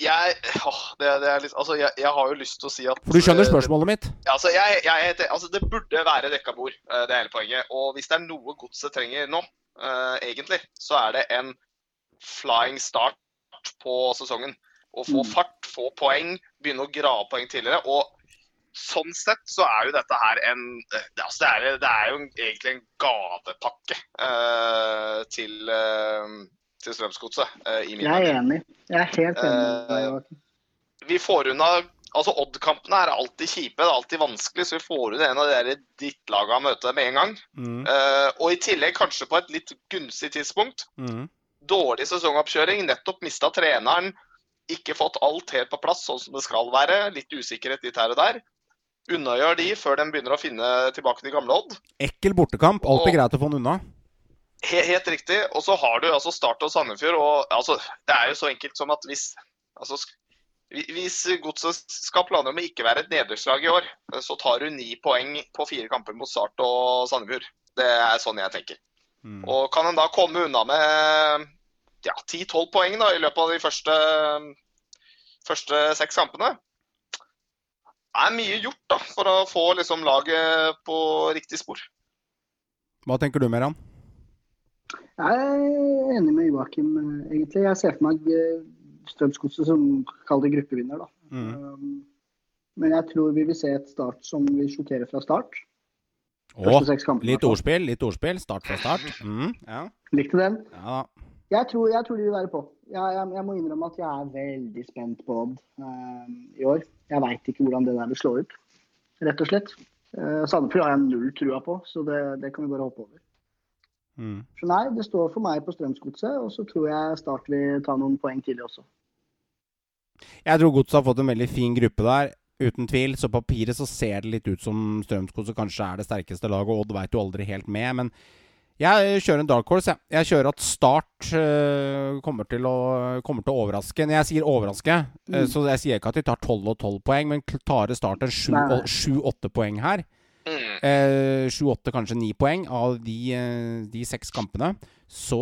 jeg, åh, det, det litt, altså, jeg, jeg, har jo lyst til å si at For du skjønner spørsmålet mitt? Ja, altså, jeg, jeg, altså, det burde være dekka bord, det er hele poenget. Og hvis det er noe godset trenger nå, egentlig, så er det en flying start på sesongen. Å få mm. fart, få poeng, begynne å grave poeng tidligere. Og sånn sett så er jo dette her en altså det, er, det er jo egentlig en gavepakke uh, til, uh, til Strømsgodset. Uh, jeg er enig. Jeg er helt enig. vi får unna Altså Odd-kampene er alltid kjipe, det er alltid vanskelig, så vi får ut en av de drittlagene møte med en gang. Mm. og i tillegg kanskje på et litt gunstig tidspunkt. Mm. Dårlig sesongoppkjøring, nettopp mista treneren ikke fått alt helt på plass sånn som det skal være. Litt usikkerhet litt her og der unnagjør de før de begynner å finne tilbake til gamle Odd. Ekkel bortekamp. Alltid greit å få den unna. Helt, helt riktig. Og så har du altså Start og Sandefjord. og altså, Det er jo så enkelt som at hvis altså, hvis Godset skal planer om å ikke være et nederlag i år, så tar hun ni poeng på fire kamper mot Start og Sandefjord. Det er sånn jeg tenker. Mm. Og kan en da komme unna med ja, 10-12 poeng da, i løpet av de første, første seks kampene, det er mye gjort da, for å få liksom, laget på riktig spor. Hva tenker du, Meran? Jeg er enig med Joakim, eh, egentlig. Jeg ser for meg eh, Strømsgodset som kaller det gruppevinner. da. Mm. Um, men jeg tror vi vil se et start som vil sjokkere fra start. Å, litt ordspill, litt ordspill. Start fra start. Mm, ja. Likte den. Ja. Jeg, tror, jeg tror de vil være på. Jeg, jeg, jeg, må innrømme at jeg er veldig spent på Odd uh, i år. Jeg veit ikke hvordan det der vil slå ut, rett og slett. Uh, Sandefjord har jeg null trua på, så det, det kan vi bare hoppe over. Mm. Så nei, det står for meg på Strømsgodset, og så tror jeg Start vil ta noen poeng tidlig også. Jeg tror Godset har fått en veldig fin gruppe der, uten tvil. Så på papiret så ser det litt ut som Strømsgodset kanskje er det sterkeste laget, og Odd veit jo aldri helt med. men jeg kjører en dark horse. Jeg, jeg kjører at Start uh, kommer, til å, kommer, til å, overraske. Når jeg sier overraske, uh, mm. så jeg sier ikke at de tar 12 og 12 poeng, men klarer Start en 7-8 poeng her. Uh, mm. 7-8, kanskje 9 poeng av de, de seks kampene. Så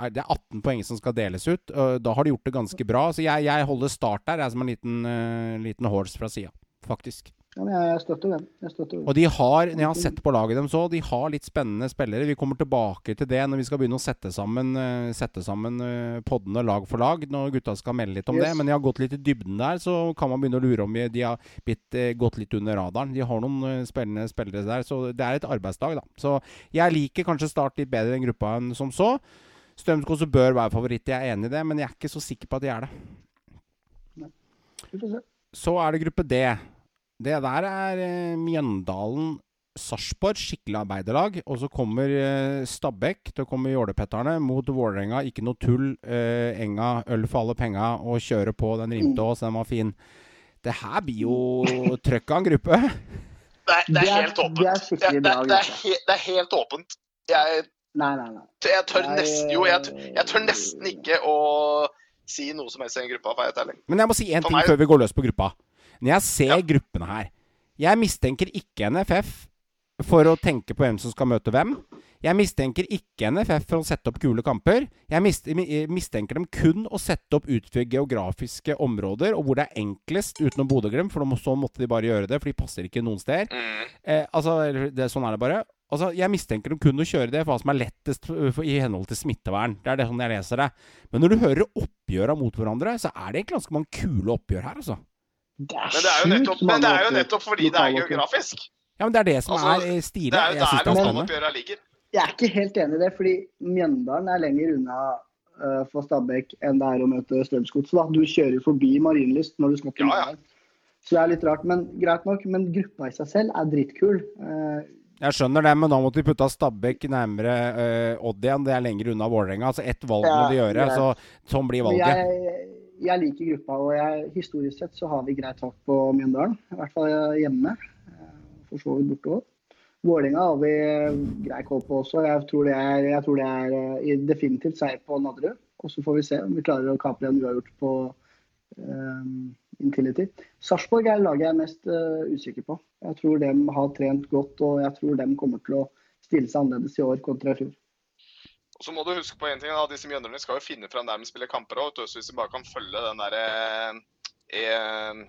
er det 18 poeng som skal deles ut. da har de gjort det ganske bra. Så jeg, jeg holder Start der, jeg som en liten, liten horse fra sida, faktisk. Ja, jeg støtter den. Jeg støtter den. Og de har, når jeg har sett på laget dem så, de har litt spennende spillere. Vi kommer tilbake til det når vi skal begynne å sette sammen, uh, sette sammen uh, poddene lag for lag. Når gutta skal melde litt om yes. det. Men de har gått litt i dybden der, så kan man begynne å lure om de har blitt, uh, gått litt under radaren. De har noen spennende spillere der, så det er et arbeidsdag, da. Så jeg liker kanskje Start litt bedre enn gruppa enn som så. Strømskose bør være favoritt, jeg er enig i det, men jeg er ikke så sikker på at de er det. Så er det gruppe D. Det der er eh, Mjøndalen Sarpsborg, skikkelig arbeiderlag. Og så kommer eh, Stabæk til kommer jålepetterne mot Vålerenga. Ikke noe tull. Eh, enga, øl for alle penga, og kjøre på. Den rimte så den var fin. Det her blir jo trøkk av en gruppe. Det er, det er helt åpent. Det er, det, det, er det er, helt åpent. Jeg, nei, nei, nei. Jeg tør nesten Jo, jeg, jeg, tør nesten ikke å si noe som helst i den gruppa, for jeg Men jeg må si én ting før vi går løs på gruppa. Når jeg ser ja. gruppene her Jeg mistenker ikke NFF for å tenke på hvem som skal møte hvem. Jeg mistenker ikke NFF for å sette opp kule kamper. Jeg mistenker dem kun å sette opp ut for geografiske områder, og hvor det er enklest utenom Bodø-Glimt, for så måtte de bare gjøre det, for de passer ikke noen steder. Mm. Eh, altså, det, sånn er det bare. Altså, Jeg mistenker dem kun å kjøre det for hva som er lettest i henhold til smittevern. Det er det sånn jeg leser det. Men når du hører oppgjøra mot hverandre, så er det ganske mange kule oppgjør her, altså. Det men, det er nettopp, men, det er jo nettopp, fordi det er geografisk. Ja, men Det er det som altså, er stilig. Det er jo der ligger. Jeg er ikke helt enig i det, fordi Mjøndalen er lenger unna uh, for Stabæk enn det er å møte Strømsgodset. Du kjører forbi Marienlyst når du skal til Mjøndalen. Ja, ja. Så det er litt rart, men greit nok. Men gruppa i seg selv er drittkul. Uh, jeg skjønner det, men da måtte de putte Stabæk nærmere uh, Odd igjen. Det er lenger unna Vålerenga. Altså ett valg må de gjøre. Så, sånn blir valget. Jeg, jeg liker gruppa, og jeg, historisk sett så har vi greit tak på Mjøndalen. I hvert fall hjemme. Eh, for så vidt borte òg. Vålerenga har vi grei kål på også. Jeg tror det er, jeg tror det er definitivt seier på Nadderud. Og så får vi se om vi klarer å kapre en uavgjort på um, Intility. Sarpsborg er laget jeg er mest uh, usikker på. Jeg tror de har trent godt, og jeg tror de kommer til å stille seg annerledes i år kontra i fjor. Og så må du huske på en ting, da, disse mjønderne skal jo finne fram der de spiller kamper òg. Så hvis de bare kan følge den der eh, eh,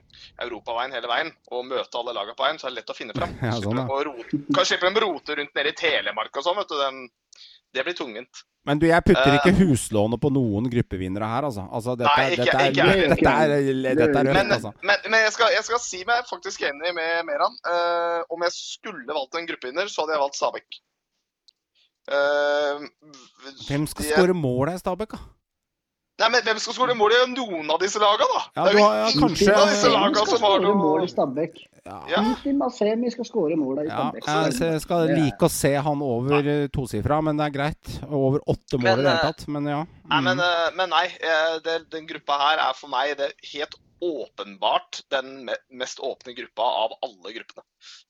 europaveien hele veien og møte alle lagene på veien, så er det lett å finne fram. Ja, sånn, ja. Kan slippe dem rote rundt nede i Telemark og sånn. vet du, den, Det blir tungvint. Men du, jeg putter ikke uh, huslånet på noen gruppevinnere her, altså. altså dette, nei, ikke, dette, er, ikke, dette, dette, er, dette er rødt, men, altså. Men, men jeg, skal, jeg, skal, si meg faktisk enig med Meran. Uh, om jeg skulle valgt en gruppevinner, så hadde jeg valgt Stabæk. Uh, Hvem skal skåre mål i Stabæk, da? Nei, men Hvem skal skåre mål i noen av disse lagene, da? Ja, det er jo ja, kanskje... av disse lagene som har noe mål i Stabæk. Ja. ja. Masemi skal skåre mål i Stabæk. Ja, jeg skal like å se han over. Eh, tosifra, men det er greit. Over åtte mål men, i det hele eh, tatt, men ja. Mm. Nei, men, eh, men nei, det, den gruppa her er for meg det helt åpenbart den mest åpne gruppa av alle gruppene.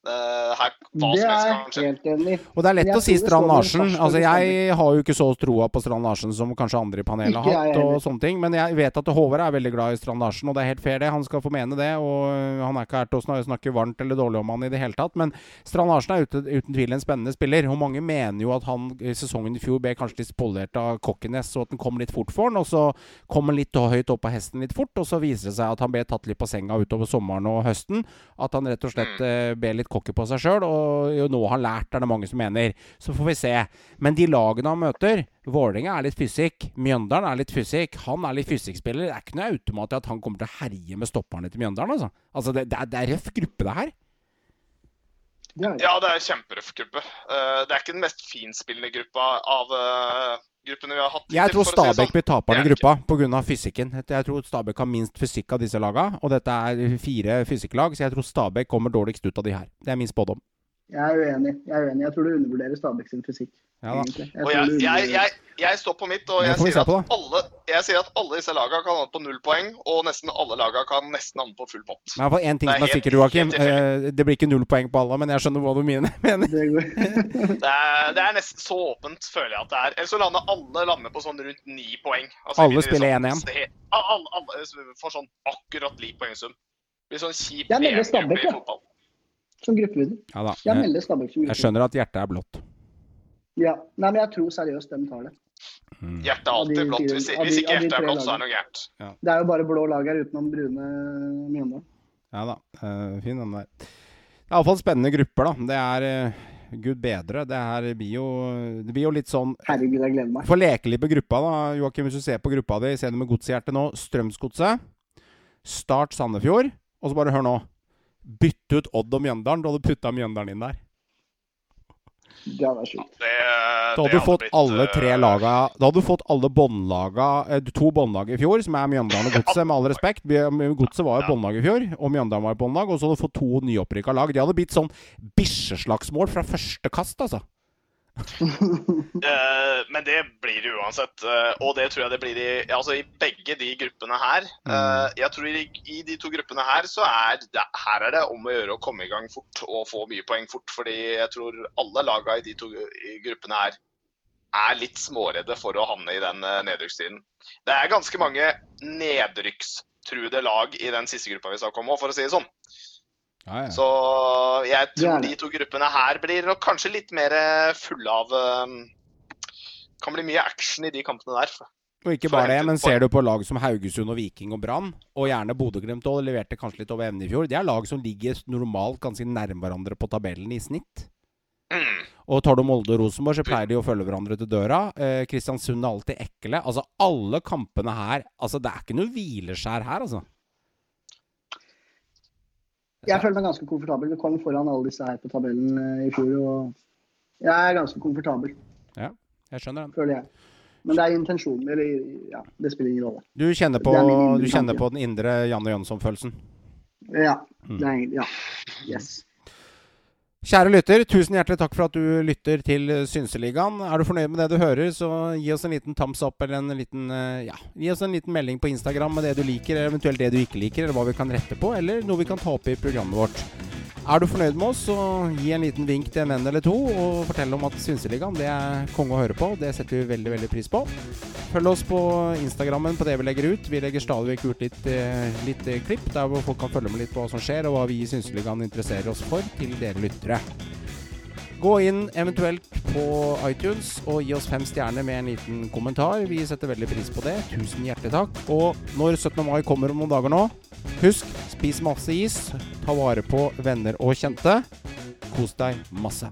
Her, hva det er jeg helt enig Og det er lett å si Strand Larsen. Altså, jeg har jo ikke så troa på Strand Larsen som kanskje andre i panelet har hatt. og sånne ting Men jeg vet at Håvard er veldig glad i Strand Larsen, og det er helt fair, det. Han skal få mene det. Og han er ikke her til å snakke varmt eller dårlig om han i det hele tatt. Men Strand Larsen er uten, uten tvil en spennende spiller. Og mange mener jo at han i sesongen i fjor ble kanskje litt spolert av Kokkenes, og at den kom litt fort for han. Og så kom han litt høyt opp av hesten litt fort, og så viser det seg at han ble tatt litt på senga utover sommeren og høsten. At han rett og slett mm. eh, ble litt cocky på seg sjøl, og nå har han lært, er det mange som mener. Så får vi se. Men de lagene han møter Vålerenga er litt fysikk. Mjøndalen er litt fysikk. Han er litt fysikkspiller. Det er ikke noe automat i at han kommer til å herje med stopperne til Mjøndalen. Altså. altså det, det, er, det er røff gruppe, det her. Ja, det er en kjemperøff gruppe. Uh, det er ikke den mest finspillende gruppa av uh, gruppene vi har hatt. Jeg tror Stabæk sånn. blir taperen i gruppa pga. fysikken. Jeg tror Stabæk har minst fysikk av disse lagene. Og dette er fire fysikklag, så jeg tror Stabæk kommer dårligst ut av de her. Det er min spådom. Jeg er uenig. Jeg er uenig. Jeg tror du undervurderer Stabæk sin fysikk. Ja, jeg, jeg, jeg, jeg, jeg, står på mitt, og jeg sier, at alle, jeg sier at alle disse lagene kan ha på null poeng, og nesten alle lagene kan nesten ande på full pott. Men for én ting som er sikkert, Joakim. Eh, det blir ikke null poeng på alle, men jeg skjønner hva du mener. det, er, det, er, nesten så åpent, føler jeg at det er. Ellers så lander alle lander på sånn rundt ni poeng. Altså, alle spiller 1-1? Sånn, alle, alle får sånn akkurat lik poengsum. Det blir sånn kjip VM-gruppe i fotball som gruppevinner. Ja, da. Jeg, melder Stabæk som gruppevinner. Jeg skjønner at hjertet er blått. Ja. Nei, men jeg tror seriøst de tar det. Mm. Hjertet er alltid blått. Hvis, hvis ikke hjertet er blått, så er det noe gærent. Ja. Det er jo bare blå lag her utenom brune Mjøndalen. Ja da. Uh, fin den der. Det er iallfall spennende grupper, da. Det er uh, Gud bedre. Det her blir jo, det blir jo litt sånn Herregud, jeg gleder meg. Få leke litt på gruppa, da. Joakim, hvis du ser på gruppa di, ser du med godshjertet nå. Strømsgodset. Start Sandefjord. Og så bare hør nå. Bytte ut Odd og Mjøndalen. Du hadde putta Mjøndalen inn der. Det hadde vært sjukt. da hadde du fått blitt, alle tre eh, laga Da hadde du fått alle båndlaga eh, To båndlag i fjor, som er Mjøndalen og Godset, med all respekt. Godset var jo båndlag i fjor, og Mjøndalen var et båndlag. Og så hadde du fått to nyopprykka lag. De hadde blitt sånn bikkjeslagsmål fra første kast, altså. Uh, men det blir det uansett. Uh, og det tror jeg det blir i, altså i begge de gruppene her. Uh, jeg tror i, i, de to gruppene her så er det, her er det om å gjøre å komme i gang fort og få mye poeng fort. Fordi jeg tror alle laga i de to i gruppene her er litt småredde for å havne i den nedrykkstiden. Det er ganske mange nedrykkstruede lag i den siste gruppa vi snakker om, for å si det sånn. Ja, ja. Så jeg tror de to gruppene her blir nok kanskje litt mer fulle av Det Kan bli mye action i de kampene der. Og ikke bare det, men ser du på lag som Haugesund og Viking og Brann, og gjerne Bodø-Glimt òg, leverte kanskje litt over evne i fjor, det er lag som ligger normalt ganske nærme hverandre på tabellen i snitt. Mm. Og tar du Molde og Rosenborg, så pleier de å følge hverandre til døra. Eh, Kristiansund er alltid ekle. Altså, alle kampene her Altså, det er ikke noe hvileskjær her, altså. Jeg føler meg ganske komfortabel. Vi kom foran alle disse her på tabellen eh, i fjor. og Jeg er ganske komfortabel. Ja, jeg skjønner den. Føler jeg. Men det er intensjonen. Eller ja, det spiller ingen rolle. Du kjenner på, du kjenner på den indre Janne Jønsson-følelsen? Ja. Mm. Det er, ja. Yes. Kjære lytter, tusen hjertelig takk for at du lytter til Synseligaen. Er du fornøyd med det du hører, så gi oss en liten thumbs up eller en liten eh, Ja, gi oss en liten melding på Instagram med det du liker, eventuelt det du ikke liker, eller hva vi kan rette på, eller noe vi kan ta opp i programmet vårt. Er du fornøyd med oss, så gi en liten vink til en venn eller to, og fortell om at Synseligaen det er konge å høre på. Det setter vi veldig veldig pris på. Følg oss på Instagrammen på det vi legger ut. Vi legger stadig vekk ut litt, eh, litt eh, klipp der hvor folk kan følge med litt på hva som skjer, og hva vi i Synseligaen interesserer oss for, til dere lyttere. Gå inn eventuelt på iTunes og gi oss fem stjerner med en liten kommentar. Vi setter veldig pris på det. Tusen hjertelig takk. Og når 17. mai kommer om noen dager nå, husk spis masse is. Ta vare på venner og kjente. Kos deg masse.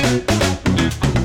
Thank